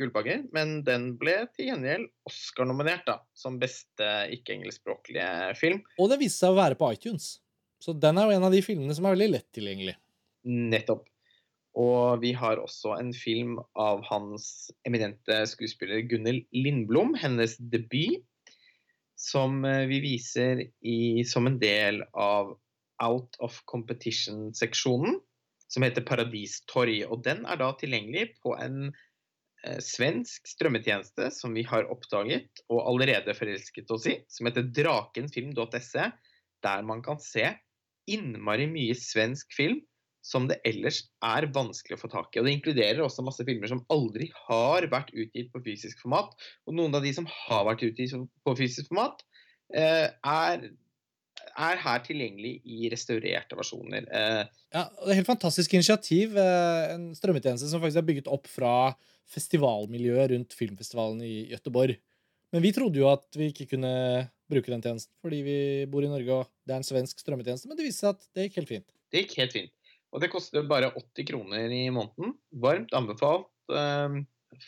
[SPEAKER 2] Gullbagger, men den ble til gjengjeld Oscar-nominert da, som beste ikke-engelskspråklige film.
[SPEAKER 1] Og den viste seg å være på iTunes. Så den er jo en av de filmene som er veldig lett tilgjengelig.
[SPEAKER 2] Nettopp. Og vi har også en film av hans eminente skuespiller Gunnhild Lindblom, hennes debut, som vi viser i, som en del av Out of Competition-seksjonen, som heter Paradistorg. Og den er da tilgjengelig på en eh, svensk strømmetjeneste som vi har oppdaget og allerede forelsket oss i, som heter drakenfilm.se, der man kan se innmari mye svensk film som det ellers er vanskelig å få tak i. Og Det inkluderer også masse filmer som aldri har vært utgitt på fysisk format. Og noen av de som har vært utgitt på fysisk format, eh, er, er, her tilgjengelig i restaurerte versjoner. Eh,
[SPEAKER 1] ja, det er helt fantastisk initiativ. Eh, en strømmetjeneste som faktisk er bygget opp fra festivalmiljøet rundt filmfestivalen i Gøteborg. Men vi trodde jo at vi ikke kunne bruke den tjenesten fordi vi bor i Norge og det er en svensk strømmetjeneste, men det viste seg at det gikk helt fint.
[SPEAKER 2] Det gikk helt fint. Og det koster bare 80 kroner i måneden. Varmt anbefalt uh,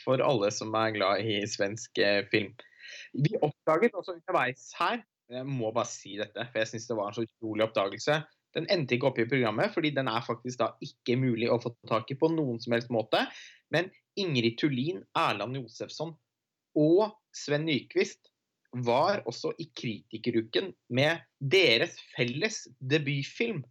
[SPEAKER 2] for alle som er glad i svensk film. Vi oppdaget også underveis her Jeg må bare si dette, for jeg syns det var en så utrolig oppdagelse. Den endte ikke opp i programmet, fordi den er faktisk da ikke mulig å få tak i på noen som helst måte. Men Ingrid Tullin, Erland Josefsson og Sven Nyquist var også i Kritikeruken med deres felles debutfilm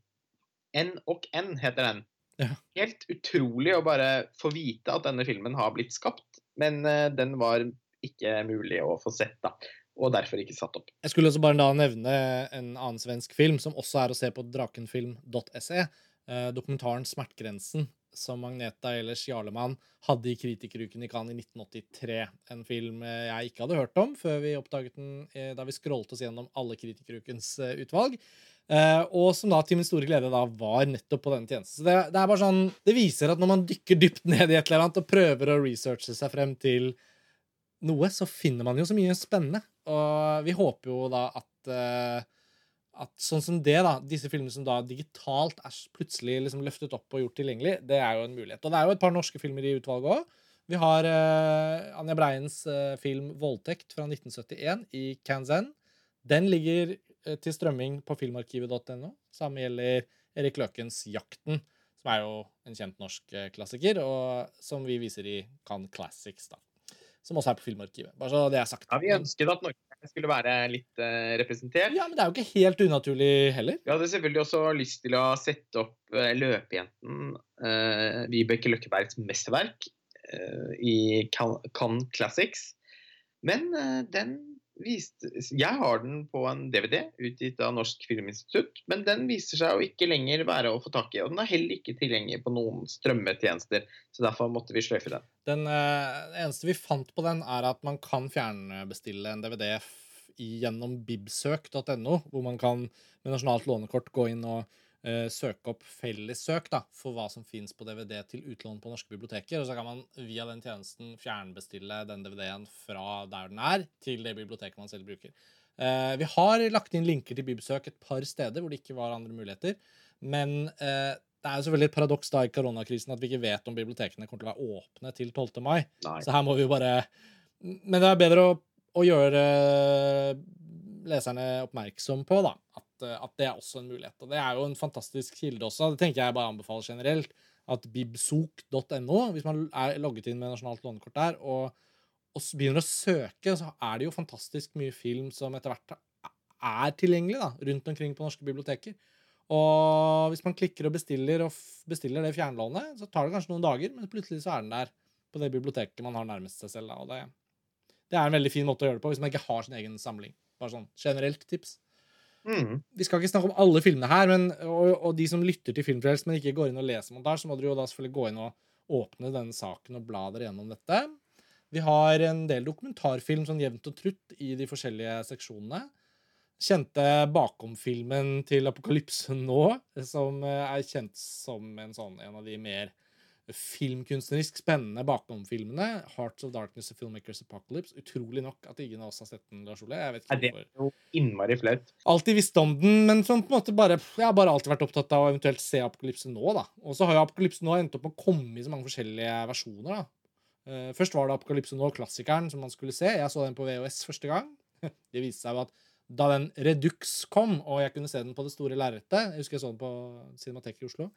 [SPEAKER 2] N og N heter den. Ja. Helt utrolig å bare få vite at denne filmen har blitt skapt, men uh, den var ikke mulig å få sett, da. Og derfor ikke satt opp.
[SPEAKER 1] Jeg skulle også bare da nevne en annen svensk film, som også er å se på drakenfilm.se. Uh, dokumentaren 'Smertegrensen', som Magneta Eilers Jarlemann hadde i Kritikeruken i Cannes i 1983. En film eh, jeg ikke hadde hørt om før vi oppdaget den da vi scrollet oss gjennom alle Kritikerukens utvalg. Og som da til min store glede da var nettopp på denne tjenesten. Så det, det, er bare sånn, det viser at når man dykker dypt ned i et eller annet og prøver å researche seg frem til noe, så finner man jo så mye spennende. Og vi håper jo da at, uh, at sånn som det, da, disse filmene som da digitalt er plutselig liksom løftet opp og gjort tilgjengelig, det er jo en mulighet. Og det er jo et par norske filmer i utvalget òg. Vi har uh, Anja Breiens film 'Voldtekt' fra 1971 i Kanzan. Den ligger uh, til strømming på filmarkivet.no. Samme gjelder Erik Løkens 'Jakten', som er jo en kjent norsk eh, klassiker, og som vi viser i Can Classics, da. Som også er på Filmarkivet. Bare så det er sagt.
[SPEAKER 2] Ja, Vi ønsket at Norge skulle være litt uh, representert.
[SPEAKER 1] Ja, Men det er jo ikke helt unaturlig heller.
[SPEAKER 2] Vi hadde selvfølgelig også lyst til å sette opp uh, løpejenten uh, Vibeke Løkkebergs mesterverk uh, i Cannes Classics. Men den viste, jeg har den på en DVD utgitt av Norsk Filminstitutt, men den viser seg å ikke lenger være å få tak i. Og den er heller ikke tilgjengelig på noen strømmetjenester, så derfor måtte vi sløyfe den.
[SPEAKER 1] Den uh, eneste vi fant på den, er at man kan fjernbestille en DVD gjennom bibsøk.no, hvor man kan med nasjonalt lånekort gå inn og søke opp fellessøk da, for hva som fins på DVD til utlån på norske biblioteker. Og så kan man via den tjenesten fjernbestille den DVD-en fra der den er, til det biblioteket man selv bruker. Uh, vi har lagt inn linker til Bibsøk et par steder hvor det ikke var andre muligheter. Men uh, det er jo selvfølgelig et paradoks da i koronakrisen at vi ikke vet om bibliotekene kommer til å være åpne til 12. mai. Nei. Så her må vi jo bare Men det er bedre å, å gjøre leserne oppmerksom på da, at Eh, at, det er også en mulighet. Og det er jo en fantastisk kilde også. Det tenker jeg bare anbefaler generelt. At bibsok.no, hvis man er logget inn med nasjonalt lånekort der, og, og, begynner å søke, så er det jo fantastisk mye film som etter hvert er tilgjengelig da, rundt omkring på norske biblioteker. Og hvis man klikker og bestiller, og bestiller det fjernlånet, så tar det kanskje noen dager, men plutselig så er den der på det biblioteket man har nærmest seg selv. Da, og det, det er en veldig fin måte å gjøre det på hvis man ikke har sin egen samling. Bare sånn generelt tips. Mm. Vi skal ikke snakke om alle filmene her, men, og, og, de som lytter til Filmfrelst, men ikke går inn og leser montasje, så må dere jo da selvfølgelig gå inn og åpne denne saken og bla dere gjennom dette. Vi har en del dokumentarfilm sånn jevnt og trutt i de forskjellige seksjonene. Kjente bakom-filmen til Apokalypse nå, som er kjent som en, sånn, en av de mer filmkunstnerisk spennende bakom-filmene. 'Hearts of Darkness' og 'Filmmakers Apocalypse'. Utrolig nok at ingen av oss har sett den, Lars Ole. Jeg vet ikke
[SPEAKER 2] hvorfor. Det er jo innmari flaut.
[SPEAKER 1] Alltid visst om den, men som på en måte bare, jeg har bare alltid vært opptatt av å eventuelt se 'Apokalypse' nå. da. Og så har jo 'Apokalypse' nå endt opp å komme i så mange forskjellige versjoner. da. Uh, først var det 'Apokalypse nå', klassikeren, som man skulle se. Jeg så den på VHS første gang. Det viste seg jo at da den Redux kom, og jeg kunne se den på det store lerretet Jeg husker jeg så den på Cinemateket i Oslo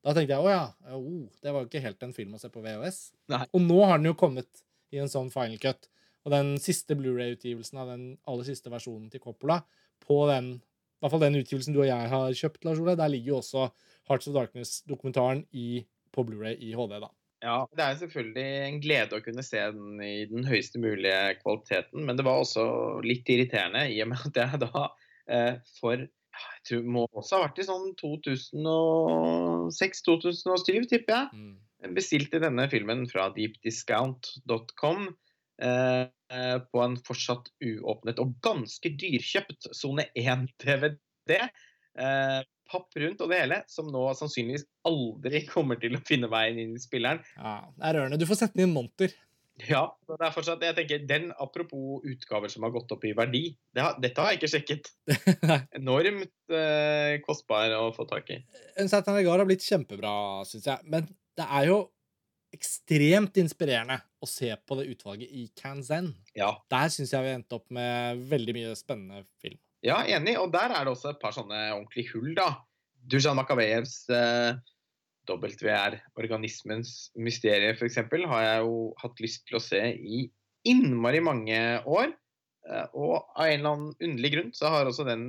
[SPEAKER 1] Da tenkte jeg å ja, oh, det var jo ikke helt en film å se på VHS.
[SPEAKER 2] Nei.
[SPEAKER 1] Og nå har den jo kommet i en sånn final cut. Og den siste Blu-ray-utgivelsen av den aller siste versjonen til Coppola, på den, i hvert fall den utgivelsen du og jeg har kjøpt, Lars Ole, der ligger jo også Hearts of Darkness-dokumentaren på Blu-ray i HD, da.
[SPEAKER 2] Ja, det er selvfølgelig en glede å kunne se den i den høyeste mulige kvaliteten, men det var også litt irriterende i og med at jeg da eh, for jeg tror må også ha vært i sånn 2006-2007, tipper jeg.
[SPEAKER 1] Mm.
[SPEAKER 2] Bestilte denne filmen fra deepdiscount.com eh, på en fortsatt uåpnet og ganske dyrkjøpt sone 1-DVD. Eh, papp rundt og det hele, som nå sannsynligvis aldri kommer til å finne veien inn i spilleren.
[SPEAKER 1] Ja, det er rørende. Du får sette den i en monter.
[SPEAKER 2] Ja, det er fortsatt, jeg tenker, den Apropos utgaver som har gått opp i verdi. Det har, dette har jeg ikke sjekket. Enormt eh, kostbar å få tak i.
[SPEAKER 1] En Satan Regar har blitt kjempebra, syns jeg. Men det er jo ekstremt inspirerende å se på det utvalget i Kanzen.
[SPEAKER 2] Ja,
[SPEAKER 1] Der syns jeg vi endte opp med veldig mye spennende film.
[SPEAKER 2] ja, enig. Og der er det også et par sånne ordentlige hull, da. Dujan Makavejevs eh, WR, organismens mysterium, f.eks., har jeg jo hatt lyst til å se i innmari mange år. Eh, Og av en eller annen underlig grunn så har også den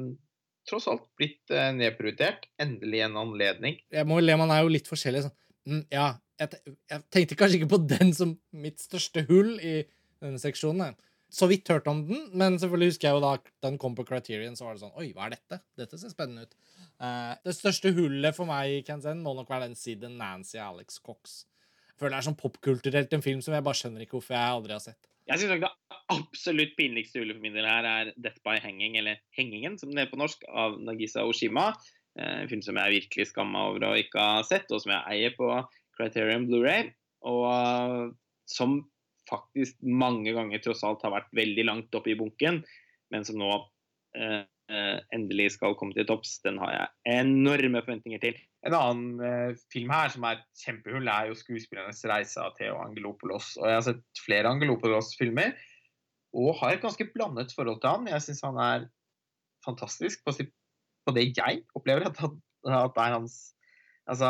[SPEAKER 2] tross alt blitt eh, nedprioritert. Endelig en anledning.
[SPEAKER 1] Jeg må le, man er jo litt forskjellig. Sånn. Mm, ja, jeg, tenkte kanskje ikke på den som mitt største hull i denne seksjonen. Så vidt hørt om den, men selvfølgelig husker jeg jo da den kom på Criterion, så var det sånn Oi, hva er dette? Dette ser spennende ut. Uh, det største hullet for meg Kanzen må nok være den siden Nancy Alex Cox. Jeg føler det er sånn popkulturelt en film som jeg bare skjønner ikke hvorfor jeg aldri har sett.
[SPEAKER 3] Jeg syns nok det absolutt pinligste hullet for min del her er 'Death by Hanging', eller 'Hengingen', som det er på norsk, av Nagisa Oshima. Eh, En film som jeg virkelig skammer over å ikke ha sett, og som jeg eier på Criterion Blu-ray. Og som faktisk mange ganger tross alt har vært veldig langt oppe i bunken, men som nå eh, eh, endelig skal komme til topps. Den har jeg enorme forventninger til.
[SPEAKER 2] En annen eh, film her som er kjempehull, er jo 'Skuespillernes reise' av Theo Angelopoulos. Og jeg har sett flere Angelopoulos-filmer og har et ganske blandet forhold til han. Jeg syns han er fantastisk på, sitt, på det jeg opplever at, at det er hans Altså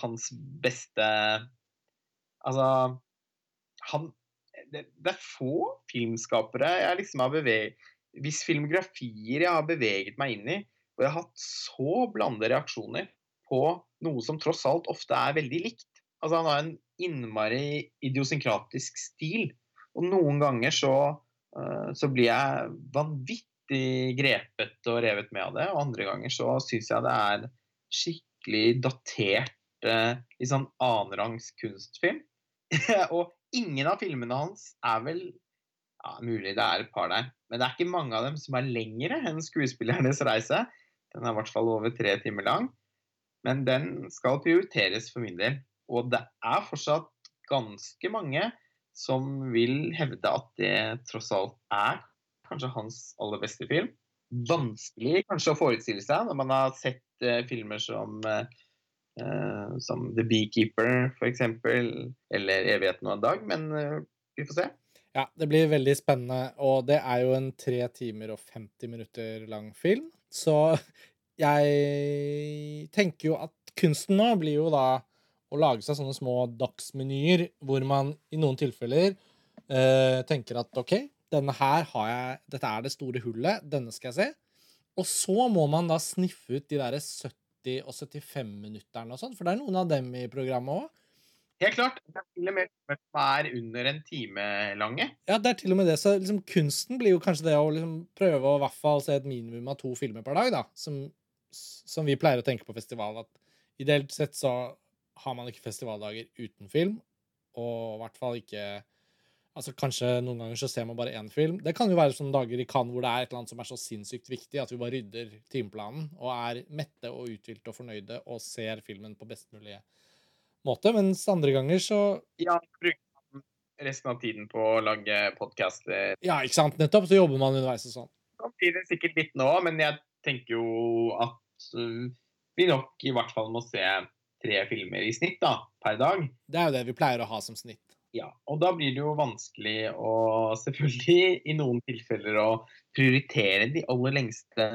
[SPEAKER 2] hans beste Altså Han det, det er få filmskapere jeg liksom har beveget Hvis filmografier jeg har beveget meg inn i, og jeg har hatt så blande reaksjoner på noe som tross alt ofte er veldig likt. Altså Han har en innmari idiosynkratisk stil, og noen ganger så, eh, så blir jeg vanvittig grepet og revet med av det, og andre ganger så syns jeg det er skikkelig datert, eh, litt sånn annenrangs kunstfilm. og ingen av filmene hans er vel ja, Mulig det er et par der, men det er ikke mange av dem som er lengre enn 'Skuespillernes reise'. Den er i hvert fall over tre timer lang. Men den skal prioriteres for min del. Og det er fortsatt ganske mange som vil hevde at det tross alt er kanskje hans aller beste film. Vanskelig kanskje å forestille seg når man har sett uh, filmer som eh, eh, som The Beekeeper, f.eks., eller 'Evigheten og en dag', men uh, vi får se.
[SPEAKER 1] Ja, det blir veldig spennende, og det er jo en tre timer og 50 minutter lang film. Så jeg tenker jo at kunsten nå blir jo da å lage seg sånne små dagsmenyer hvor man i noen tilfeller uh, tenker at OK, denne her har jeg Dette er det store hullet, denne skal jeg se. Og så må man da sniffe ut de derre 70 og 75-minutteren og sånn, for det er noen av dem i programmet òg.
[SPEAKER 2] Helt klart. Det er til og med som er under en time lange.
[SPEAKER 1] Ja, det er til og med det. Så liksom, kunsten blir jo kanskje det å liksom, prøve å i hvert fall se et minimum av to filmer per dag, da. Som, som vi pleier å tenke på festival. At ideelt sett så har man ikke festivaldager uten film. Og i hvert fall ikke Altså Kanskje noen ganger så ser man bare én film. Det kan jo være sånne dager i Cannes hvor det er et eller annet som er så sinnssykt viktig at vi bare rydder timeplanen og er mette og uthvilte og fornøyde og ser filmen på best mulig måte. Mens andre ganger så
[SPEAKER 2] Ja, bruker man resten av tiden på å lage podkaster.
[SPEAKER 1] Ja, ikke sant? Nettopp. Så jobber man underveis og sånn.
[SPEAKER 2] Kan bli det sikkert litt nå, men jeg tenker jo at uh, vi nok i hvert fall må se tre filmer i snitt da, per dag.
[SPEAKER 1] Det er jo det vi pleier å ha som snitt.
[SPEAKER 2] Ja, og da blir det jo vanskelig å selvfølgelig i noen tilfeller å prioritere de aller lengste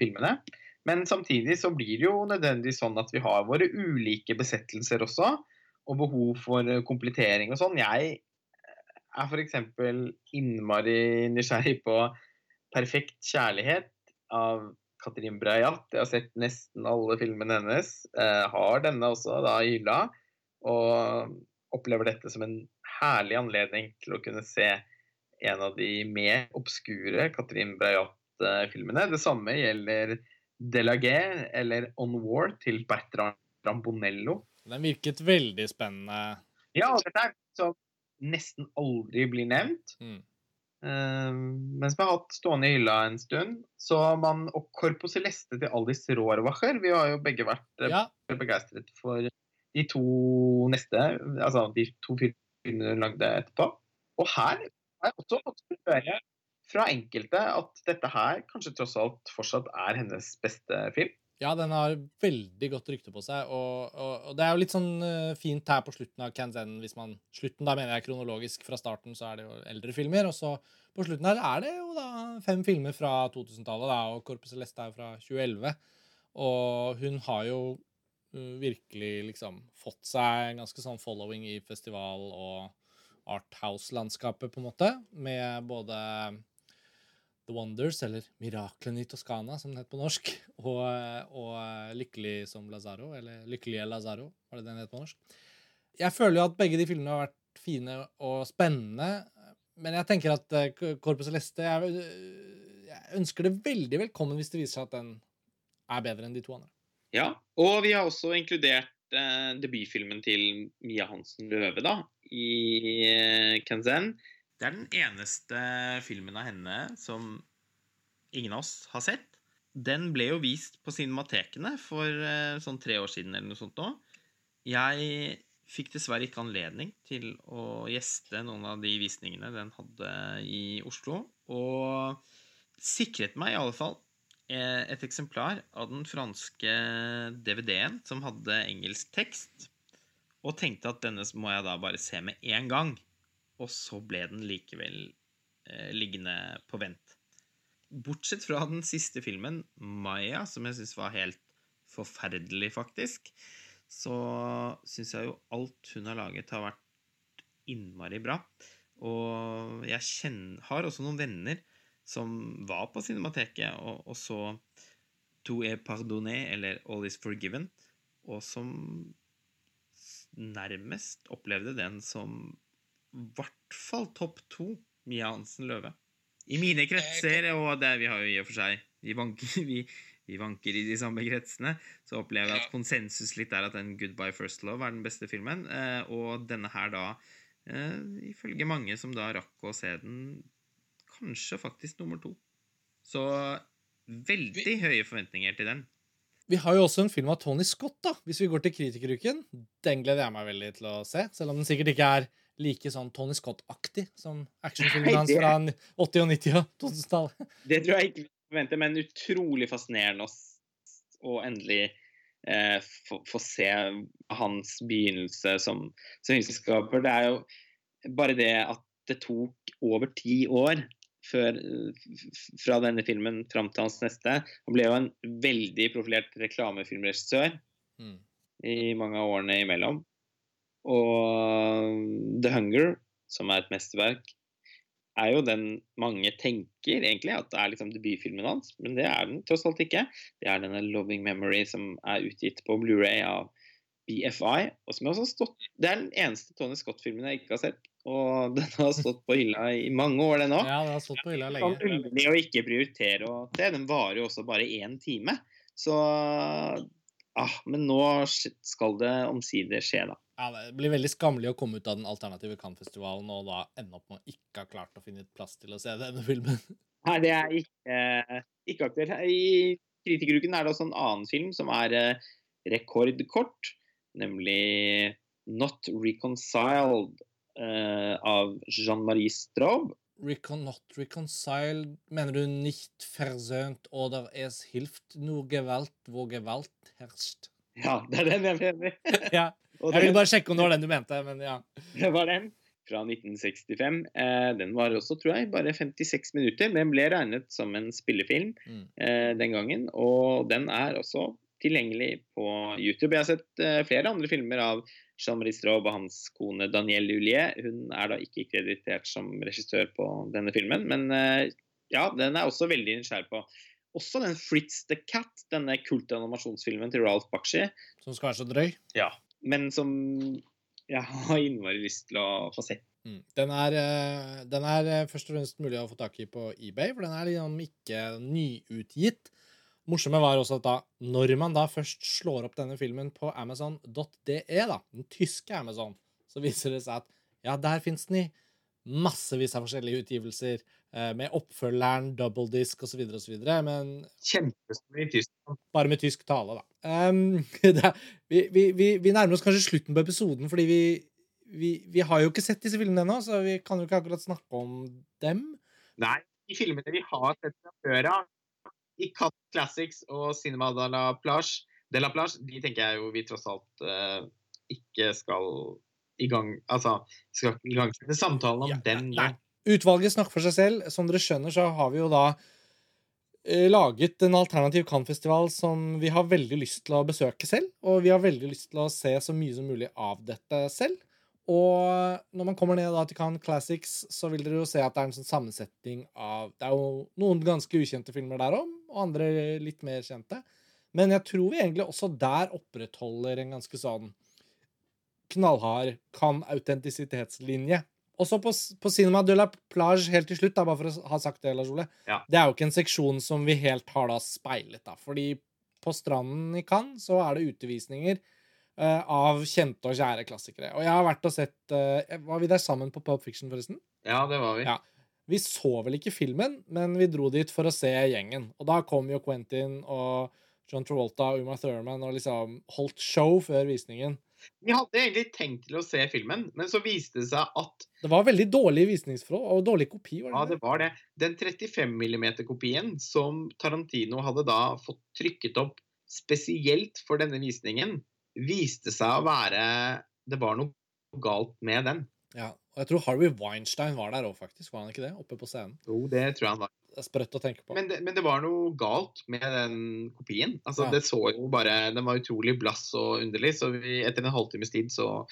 [SPEAKER 2] filmene.
[SPEAKER 4] Men samtidig så blir det jo nødvendigvis sånn at vi har våre ulike besettelser også, og behov for eh, komplettering og sånn. Jeg er f.eks. innmari nysgjerrig på 'Perfekt kjærlighet' av Katrin Brajat. Jeg har sett nesten alle filmene hennes. Jeg har denne også da i hylla. Og opplever dette som en herlig anledning til å kunne se en av de mer obskure Katrin Breyat-filmene. Det samme gjelder Delaguer eller On War til Bertrand Rambonello.
[SPEAKER 1] Den virket veldig spennende.
[SPEAKER 4] Ja, dette er som nesten aldri blir nevnt.
[SPEAKER 1] Mm.
[SPEAKER 4] Uh, men som jeg har hatt stående i hylla en stund. Så man, Og Corpo Celeste til Aldis Rohrwacher. Vi har jo begge vært uh,
[SPEAKER 1] Ja,
[SPEAKER 4] begeistret for de to neste, altså de to filmene hun lagde etterpå. Og her har jeg også fått høre fra enkelte at dette her kanskje tross alt fortsatt er hennes beste film.
[SPEAKER 1] ja, den har veldig godt rykte på seg, og, og, og det er jo litt sånn eh, fint her på slutten av Kanzen, hvis man Slutten, da mener jeg kronologisk. Fra starten så er det jo eldre filmer, og så på slutten her er det jo da fem filmer fra 2000-tallet, da, og Corpus Celeste er jo fra 2011. Og hun har jo virkelig liksom fått seg en ganske sånn following i festival- og Arthouse-landskapet, på en måte, med både The Wonders, eller Miraklene i Toskana, som den het på norsk, og, og Lykkelig som Lazaro, eller Lykkelige Lazaro, var det den het på norsk. Jeg føler jo at begge de filmene har vært fine og spennende, men jeg tenker at eh, Corpus Celeste jeg, jeg ønsker det veldig velkommen hvis det viser seg at den er bedre enn de to andre.
[SPEAKER 2] Ja, og vi har også inkludert eh, debutfilmen til Mia Hansen Løve da, i eh, Kanzen. Det er den eneste filmen av henne som ingen av oss har sett. Den ble jo vist på cinematekene for eh, sånn tre år siden eller noe sånt nå. Jeg fikk dessverre ikke anledning til å gjeste noen av de visningene den hadde i Oslo, og sikret meg i alle fall et eksemplar av den franske DVD-en som hadde engelsk tekst, og tenkte at denne må jeg da bare se med en gang. Og så ble den likevel eh, liggende på vent. Bortsett fra den siste filmen, 'Maya', som jeg syns var helt forferdelig, faktisk, så syns jeg jo alt hun har laget, har vært innmari bra. Og jeg kjenner, har også noen venner som var på Cinemateket og, og så To est pardonné, eller All is forgiven, og som nærmest opplevde den som i hvert fall topp to Mia Hansen Løve. I mine kretser, og det, vi har jo i og for seg vi vanker, vi, vi vanker i de samme kretsene, så opplever jeg at konsensus litt er at den 'Goodbye First Love' er den beste filmen. Eh, og denne her da, eh, ifølge mange som da rakk å se den, kanskje faktisk nummer to. Så veldig høye forventninger til den.
[SPEAKER 1] Vi har jo også en film av Tony Scott, da, hvis vi går til Kritikeruken. Den gleder jeg meg veldig til å se, selv om den sikkert ikke er like sånn Tony Scott-aktig som actionfilmen hans fra 80- og 90- og 2000-tallet.
[SPEAKER 2] Det tror jeg ikke vi forventer, men utrolig fascinerende å endelig eh, få, få se hans begynnelse som, som filmskaper. Det er jo bare det at det tok over ti år før, fra denne filmen fram til hans neste. Han ble jo en veldig profilert reklamefilmregissør
[SPEAKER 1] Mm.
[SPEAKER 2] i mange av årene imellom. Og The Hunger, som er et mesterverk, er jo den mange tenker egentlig at det er liksom debutfilmen hans, men det er den tross alt ikke. Det er denne Loving Memory som er utgitt på Blu-ray av BFI. og som også har stått, Det er den eneste Tony Scott-filmen jeg ikke har sett, og den har stått på hylla i mange år, den òg.
[SPEAKER 1] Ja, det har stått på hylla lenge.
[SPEAKER 2] underlig å ikke prioritere å se. Den varer jo også bare én time. Så ah, Men nå skal det omsider skje, da.
[SPEAKER 1] Ja, Det blir veldig skammelig å komme ut av den alternative Cannes-festivalen og da ende opp med å ikke ha klart å finne et plass til å se denne filmen.
[SPEAKER 2] Nei, det er ikke, ikke aktuelt. I Kritikeruken er det også en annen film som er eh, rekordkort, nemlig Not Reconciled eh, av Jean-Marie Straub.
[SPEAKER 1] Recon, not reconciled, mener du nicht versöhnt oder es hilft nur Gewalt, wo Gewalt herrscht?
[SPEAKER 2] Ja, det er den jeg mener.
[SPEAKER 1] ja. Jeg ville bare sjekke om det var den du mente, men ja.
[SPEAKER 2] det var den.
[SPEAKER 3] fra 1965. Eh, den var også, tror jeg, bare 56 minutter. Den ble regnet som en spillefilm
[SPEAKER 1] Mm.
[SPEAKER 3] eh, den gangen, og den er også tilgjengelig på YouTube. Jeg har sett eh, flere andre filmer av Jean-Marie Straub og hans kone Danielle Juliet. Hun er da ikke kreditert som regissør på denne filmen, men eh, ja, den er også veldig nysgjerrig på. Også den Fritz the Cat, denne kultanimasjonsfilmen til Ralph Bakshi,
[SPEAKER 1] Som skal være så drøy. Ja.
[SPEAKER 3] men som jeg har innmari lyst til å få sett.
[SPEAKER 1] Mm. Den, er, eh, den er først og fremst mulig å få tak i på eBay, for den er liksom ikke nyutgitt. Morsomme var også at da, når man da først slår opp denne filmen på amazon.de, da, den tyske Amazon, så viser det seg at ja, der fins den i massevis av forskjellige utgivelser, eh, med oppfølgeren, double disk osv., osv., men bare med tysk tale, da. Um, det er, vi, vi, vi, vi nærmer oss kanskje slutten på episoden, fordi vi, vi, vi har jo ikke sett disse filmene ennå, så vi kan jo ikke akkurat snakke om dem.
[SPEAKER 2] Nei, de filmene vi har sett fra før av, i Cat Classics og Cinema de la Plage, de la Plage, de tenker jeg jo vi tross alt uh, ikke skal i gang Altså, skal ikke igangsette samtalen om
[SPEAKER 1] Ja,
[SPEAKER 2] den
[SPEAKER 1] nei. Utvalget snakker for seg selv. Som dere skjønner, så har vi jo da eh, laget en alternativ Cannes-festival som vi har veldig lyst til å besøke selv. Og vi har veldig lyst til å se så mye som mulig av dette selv. Og når man kommer ned til Cannes Classics, så vil dere jo se at det er en sånn sammensetning av Det er jo noen ganske ukjente filmer der om, og andre litt mer kjente. Men jeg tror vi egentlig også der opprettholder en ganske sånn knallhard Cannes-autentisitetslinje. Også på, på Cinema de la Plage helt til slutt, da, bare for å ha sagt det, Lars Ole.
[SPEAKER 2] Ja.
[SPEAKER 1] Det er jo ikke en seksjon som vi helt har da speilet, da. Fordi på stranden i Cannes så er det utevisninger av kjente og kjære klassikere. Og jeg har vært og sett eh, Var vi der sammen på Pulp Fiction, forresten?
[SPEAKER 2] Ja, det var vi.
[SPEAKER 1] Ja. Vi så vel ikke filmen, men vi dro dit for å se gjengen. Og da kom jo Quentin og John Travolta og Uma Thurman og liksom holdt show før visningen.
[SPEAKER 2] Vi hadde egentlig tenkt til å se filmen, men så viste det seg at
[SPEAKER 1] Det var veldig dårlig visningsforhold og dårlig kopi.
[SPEAKER 2] ja,
[SPEAKER 1] var det
[SPEAKER 2] det var det. Den 35 mm-kopien som Tarantino hadde da fått trykket opp spesielt for denne visningen, viste seg å være Det var noe galt med den.
[SPEAKER 1] Ja, og jeg tror Harvey Weinstein var der òg, faktisk. Var han ikke det? Oppe på scenen.
[SPEAKER 2] Jo, det tror jeg han var.
[SPEAKER 1] Det er sprøtt å tenke på.
[SPEAKER 2] Men det, men det var noe galt med den kopien. Altså,
[SPEAKER 1] Ja.
[SPEAKER 2] det så jo bare Den var utrolig blass og underlig, så vi, etter en halvtimes tid så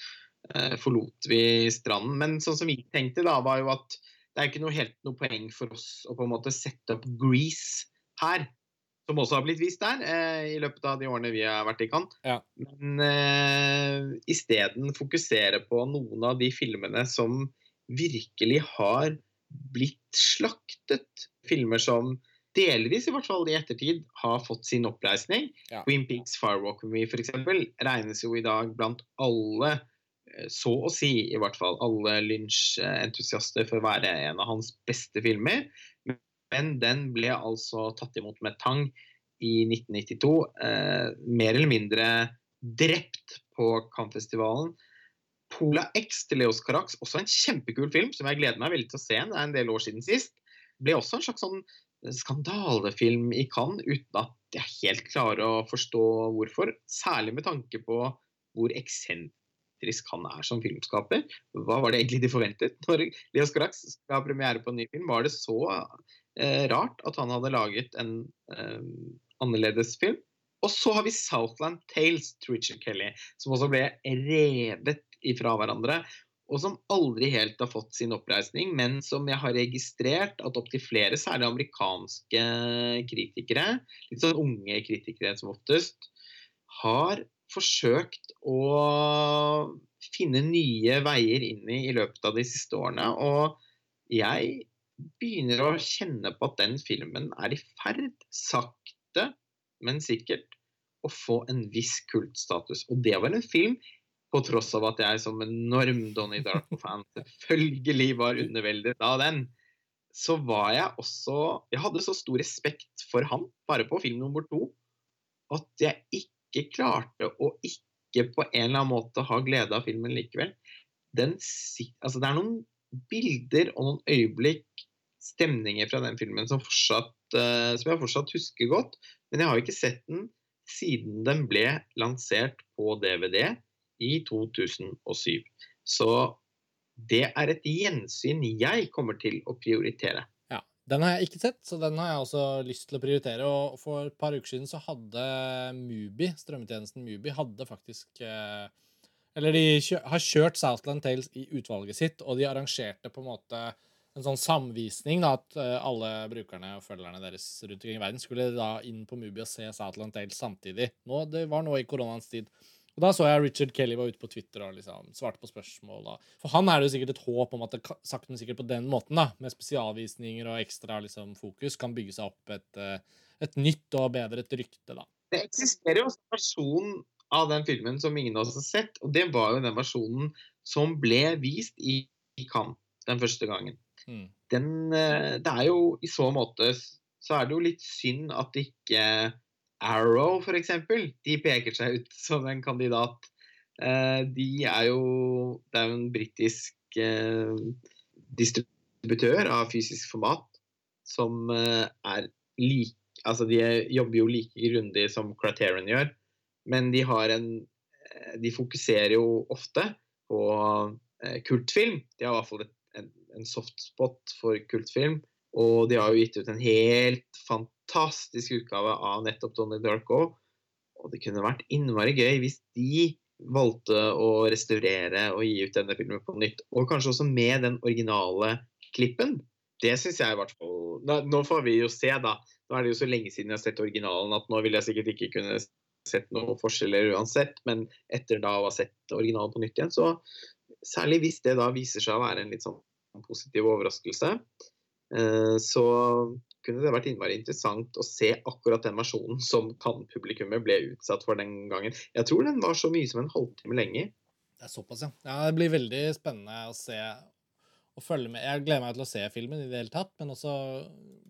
[SPEAKER 2] eh, forlot vi stranden. Men sånn som vi tenkte da, var jo at det er ikke noe helt noe poeng for oss å på en måte sette opp Grease her. Som også har blitt vist der eh, i løpet av de årene vi har vært i Cannes.
[SPEAKER 1] Ja.
[SPEAKER 2] Men eh, isteden fokusere på noen av de filmene som virkelig har blitt slaktet. Filmer som delvis, i hvert fall i ettertid, har fått sin oppreisning.
[SPEAKER 1] Ja.
[SPEAKER 2] Queen Peaks Firewalk with Me f.eks. regnes jo i dag blant alle, eh, så å si i hvert fall, alle Lynch-entusiaster for å være en av hans beste filmer. Men den ble altså tatt imot med tang i 1992. Eh, mer eller mindre drept på Cannes-festivalen. Pola X til Leos Carax, også en kjempekul film som jeg gleder meg veldig til å se. Det er en del år siden sist. Ble også en slags sånn skandalefilm i Cannes, uten at jeg helt klarer å forstå hvorfor. Særlig med tanke på hvor eksentrisk han er som filmskaper. Hva var det egentlig de forventet når Leos Carax skal ha premiere på en ny film? Var det så rart at han hadde laget en eh, annerledes film? Og så har vi Southland Tales til Richard Kelly, som også ble revet ifra hverandre. Og som aldri helt har fått sin oppreisning, men som jeg har registrert at opptil flere, særlig amerikanske kritikere, litt sånn unge kritikere som oftest, har forsøkt å finne nye veier inn i i løpet av de siste årene. Og jeg begynner å kjenne på at den filmen er i ferd, sakte, men sikkert, å få en viss kultstatus. Og det var en film, på tross av at jeg som enorm Donnie Darko-fan selvfølgelig var underveldet av den, så var jeg også Jeg hadde så stor respekt for han, bare på film nummer to, at jeg ikke klarte å ikke på en eller annen måte ha glede av filmen likevel. Den, altså det er noen bilder og noen øyeblikk, stemninger fra den filmen som, fortsatt, eh, som jeg fortsatt husker godt. Men jeg har ikke sett den siden den ble lansert på DVD i 2007. Så det er et gjensyn jeg kommer til å prioritere.
[SPEAKER 1] Ja, Den har jeg ikke sett, så den har jeg også lyst til å prioritere. Og for et par uker siden så hadde Mubi, strømmetjenesten Mubi, hadde faktisk eh, Eller de har kjørt Southland Tales i utvalget sitt, og de arrangerte på en måte en sånn samvisning, da, at eh, alle brukerne og følgerne deres rundt omkring i verden skulle da inn på Mubi og se Southland Tales samtidig. Nå, det var nå i koronaens tid. Og Da så jeg Richard Kelly var ute på Twitter og liksom svarte på spørsmål. Da. For han er det jo sikkert et håp om at det sakte, men sikkert på den måten, da, med spesialvisninger og ekstra liksom, fokus, kan bygge seg opp et, eh, et nytt og bedre et rykte. da.
[SPEAKER 2] Det eksisterer jo også en versjon av den filmen som ingen av oss har sett, og det var jo den versjonen som ble vist i Cannes den første gangen.
[SPEAKER 1] Mm.
[SPEAKER 2] Den, eh, det er jo i så måte så er det jo litt synd at ikke Arrow, eksempel, de peker seg ut som en kandidat. Eh, De er jo Det er jo en britisk eh, distributør av fysisk format som er lik Altså, de er- jobber jo like grundig som Criterion gjør, men de har en De fokuserer jo ofte på kultfilm. De har i hvert fall et, en, softspot for kultfilm. Og de har jo gitt ut en helt fantastisk utgave av nettopp Donnie Darko. Og det kunne vært innmari gøy hvis de valgte å restaurere og gi ut denne filmen på nytt. Og kanskje også med den originale klippen. Det syns jeg i hvert fall Nå får vi jo se, da. Nå er det jo så lenge siden jeg har sett originalen at nå vil jeg sikkert ikke kunne sett noen forskjeller uansett. Men etter da å ha sett originalen på nytt igjen, så særlig hvis det da viser seg å være en litt sånn positiv overraskelse, eh, så kunne det vært innmari interessant å se akkurat den versjonen som kan-publikummet ble utsatt for den gangen. Jeg tror den var så mye som en halvtime lenger.
[SPEAKER 1] Det er såpass, ja. ja. Det blir veldig spennende å se og følge med. Jeg gleder meg til å se filmen i det hele tatt, men også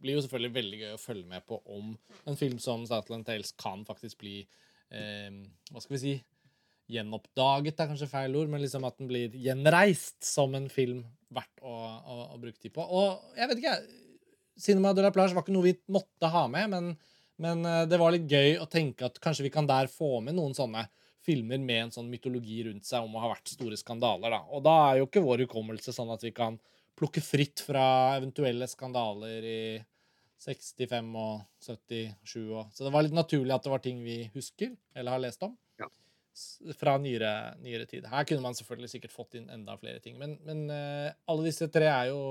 [SPEAKER 1] blir jo selvfølgelig veldig gøy å følge med på om en film som Statland Tales kan faktisk bli eh, Hva skal vi si Gjenoppdaget er kanskje feil ord, men liksom at den blir gjenreist som en film verdt å, å, å bruke tid på. Og jeg vet ikke, Cinema de la Plage var ikke noe vi måtte ha med, men, men eh, det var litt gøy å tenke at kanskje vi kan der få med noen sånne filmer med en sånn mytologi rundt seg om å ha vært store skandaler. Da. Og da er jo ikke vår hukommelse sånn at vi kan plukke fritt fra eventuelle skandaler i 65 og 77 og Så det var litt naturlig at det var ting vi husker eller har lest om. Fra nyere, nyere tid. Her kunne man selvfølgelig sikkert fått inn enda flere ting. Men, men uh, alle disse tre er jo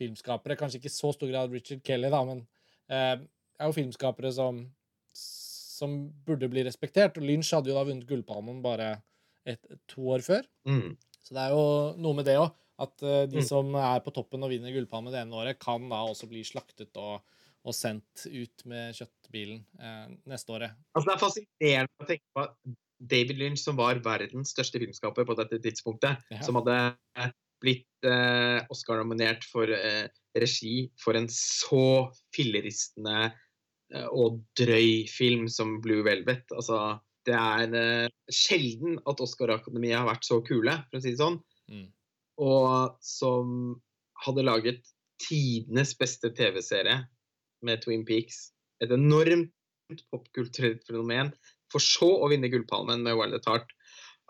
[SPEAKER 1] filmskapere. Kanskje ikke i så stor grad Richard Kelly, da, men uh, er jo filmskapere som som burde bli respektert. Og Lynch hadde jo da vunnet Gullpalmen bare et, to år før.
[SPEAKER 2] Mm.
[SPEAKER 1] Så det er jo noe med det òg. At uh, de
[SPEAKER 2] Mm.
[SPEAKER 1] som er på toppen og vinner Gullpalmen det ene året, kan da også bli slaktet og, og sendt ut med kjøttbilen eh, neste året.
[SPEAKER 2] Altså, det er fascinerende å tenke på at David Lynch, som var verdens største filmskaper på dette tidspunktet,
[SPEAKER 1] Ja.
[SPEAKER 2] som hadde eh, blitt eh, Oscar-nominert for eh, regi for en så filleristende eh, og drøy film som Blue Velvet. Altså, det er eh, sjelden at Oscar-akademiet har vært så kule, for å si det sånn.
[SPEAKER 1] Mm.
[SPEAKER 2] Og som hadde laget tidenes beste TV-serie med Twin Peaks. Et enormt popkulturelt fenomen. For så å vinne Gullpalmen med Wild at Heart.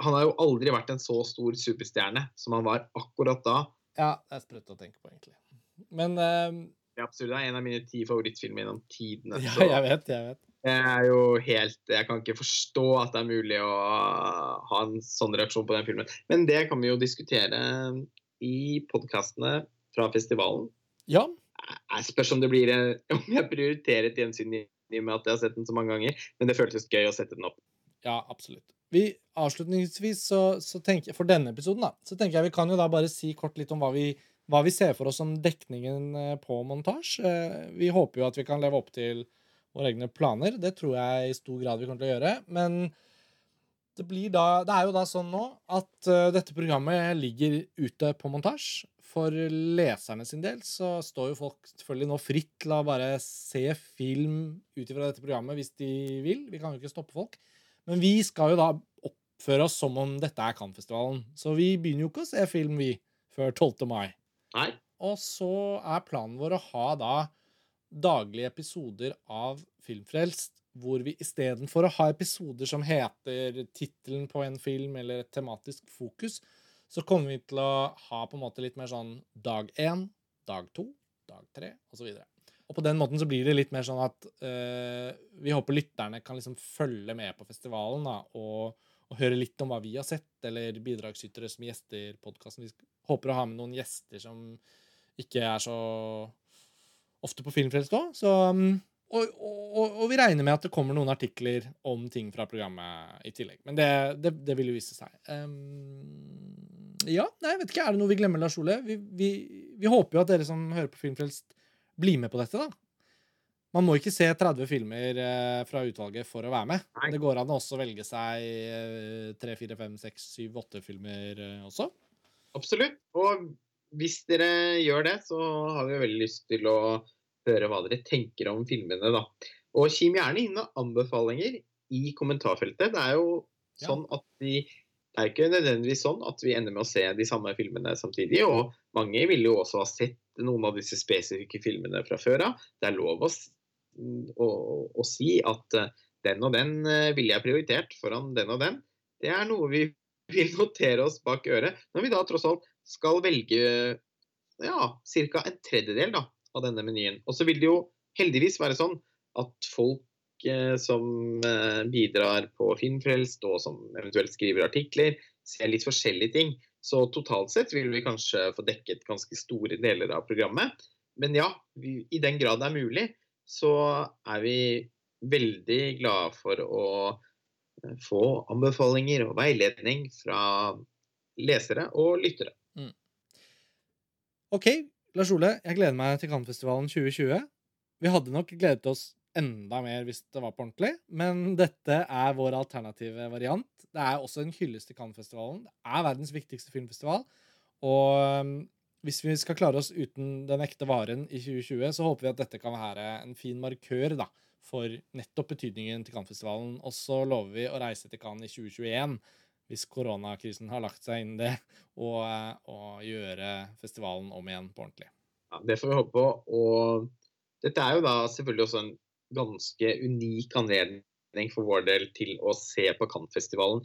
[SPEAKER 2] Han har jo aldri vært en så stor superstjerne som han var akkurat da.
[SPEAKER 1] Ja, det er sprøtt å tenke på, egentlig. Men uh...
[SPEAKER 2] Det er absurd. Det er en av mine ti favorittfilmer gjennom tidene.
[SPEAKER 1] Ja, jeg vet, jeg vet.
[SPEAKER 2] det er jo helt Jeg kan ikke forstå at det er mulig å ha en sånn reaksjon på den filmen. Men det kan vi jo diskutere i podkastene fra festivalen.
[SPEAKER 1] Ja,
[SPEAKER 2] Jeg spørs om det blir om jeg prioriterer et gjensyn i i og med at jeg har sett den så mange ganger, men det føltes gøy å sette den opp.
[SPEAKER 1] Ja, absolutt. Vi, avslutningsvis, så, så tenker, for denne episoden, da, så tenker jeg vi kan jo da bare si kort litt om hva vi, hva vi ser for oss som dekningen eh, på montasje. Eh, Vi håper jo at vi kan leve opp til våre egne planer. Det tror jeg i stor grad vi kommer til å gjøre. Men det, da, det er jo da sånn nå at eh, dette programmet ligger ute på montasje. For leserne sin del så står jo folk selvfølgelig nå fritt til å bare se film ut ifra dette programmet hvis de vil. Vi kan jo ikke stoppe folk. Men vi skal jo da oppføre oss som om dette er Cannes-festivalen. Så vi begynner jo ikke å se film, vi, før 12. mai.
[SPEAKER 2] Nei?
[SPEAKER 1] Og så er planen vår å ha da daglige episoder av Filmfrelst, hvor vi istedenfor å ha episoder som heter tittelen på en film eller et tematisk fokus, så kommer vi til å ha på en måte litt mer sånn dag én, dag to, dag tre, osv. Og, og på den måten så blir det litt mer sånn at uh, vi håper lytterne kan liksom følge med på festivalen da, og, og høre litt om hva vi har sett, eller bidragsytere som gjester podkasten. Vi håper å ha med noen gjester som ikke er så ofte på Filmfrelst òg. Så um, og, og, og, vi regner med at det kommer noen artikler om ting fra programmet i tillegg. Men det, det, det vil jo vise seg. Um, ja, nei, jeg vet ikke. Er det noe vi glemmer, Lars Ole? Vi, vi, vi, håper jo at dere som hører på Filmfrelst, blir med på dette, da. Man må ikke se 30 filmer eh, fra utvalget for å være med. Nei. Det går an å også velge seg eh, 3, 4, 5, 6, 7, 8 filmer eh, også.
[SPEAKER 2] Absolutt. Og hvis dere gjør det, så har vi veldig lyst til å høre hva dere tenker om filmene, da. Og kim gjerne inn med anbefalinger i kommentarfeltet. Det er jo ja. sånn at vi det er ikke nødvendigvis sånn at vi ender med å se de samme filmene samtidig. Og mange vil jo også ha sett noen av disse spesifikke filmene fra før av. Det er lov å, å, å, si at eh, den og den eh, ville jeg prioritert foran den og den. Det er noe vi vil notere oss bak øret når vi da tross alt skal velge ja, ca. en tredjedel da, av denne menyen. Og så vil det jo heldigvis være sånn at folk eh, som eh, bidrar på Filmfrelst, og som eventuelt skriver artikler, ser litt forskjellige ting. Så totalt sett vil vi kanskje få dekket ganske store deler av programmet. Men ja, vi, i den grad det er mulig, så er vi veldig glade for å eh, få anbefalinger og veiledning fra lesere og lyttere. Mm.
[SPEAKER 1] OK, Lars Ole, jeg gleder meg til Cannes-festivalen 2020. Vi hadde nok gledet oss enda mer hvis det var på ordentlig, men dette er vår alternative variant. Det er også en hyllest til Cannes-festivalen. Det er verdens viktigste filmfestival. Og um, hvis vi skal klare oss uten den ekte varen i 2020, så håper vi at dette kan være en fin markør da, for nettopp betydningen til Cannes-festivalen. Og så lover vi å reise til Cannes i 2021 hvis koronakrisen har lagt seg inn det, og, og gjøre festivalen om igjen på ordentlig.
[SPEAKER 2] Ja, Det får vi håpe på. Og dette er jo da selvfølgelig også en ganske unik anledning for vår del til å se på Cannes-festivalen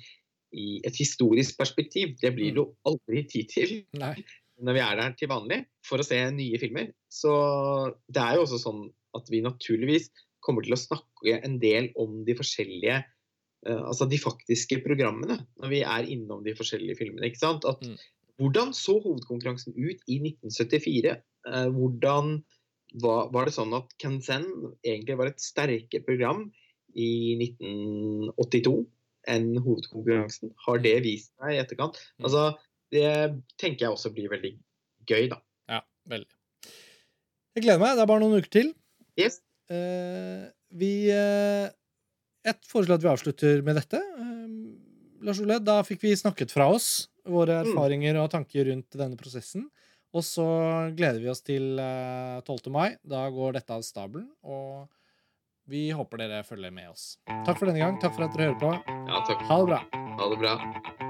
[SPEAKER 2] i et historisk perspektiv. Det blir det jo mm. aldri tid til Nei. når vi er der til vanlig for å se nye filmer. Så det er jo også sånn at vi naturligvis kommer til å snakke en del om de forskjellige Eh, altså de faktiske programmene, når vi er innom de forskjellige filmene. ikke sant? At, mm. Hvordan så hovedkonkurransen ut i 1974? Eh, hvordan var, var, det sånn at Kansen egentlig var et sterkere program i 1982 enn hovedkonkurransen? Har det vist seg i etterkant? Mm. Altså, Det tenker jeg også blir veldig gøy, da.
[SPEAKER 1] Ja, veldig. Jeg gleder meg. Det er bare noen uker til.
[SPEAKER 2] Yes.
[SPEAKER 1] Eh, vi uh jeg foreslår at vi avslutter med dette. Ehm, Lars Ole, da fikk vi snakket fra oss våre mm. erfaringer og tanker rundt denne prosessen. Og så gleder vi oss til 12. Eh, mai. Da går dette av stabelen. Og vi håper dere følger med oss. Takk for denne gang. Takk for at dere hører på.
[SPEAKER 2] Ja.
[SPEAKER 1] Ha det bra.
[SPEAKER 2] Ha det bra.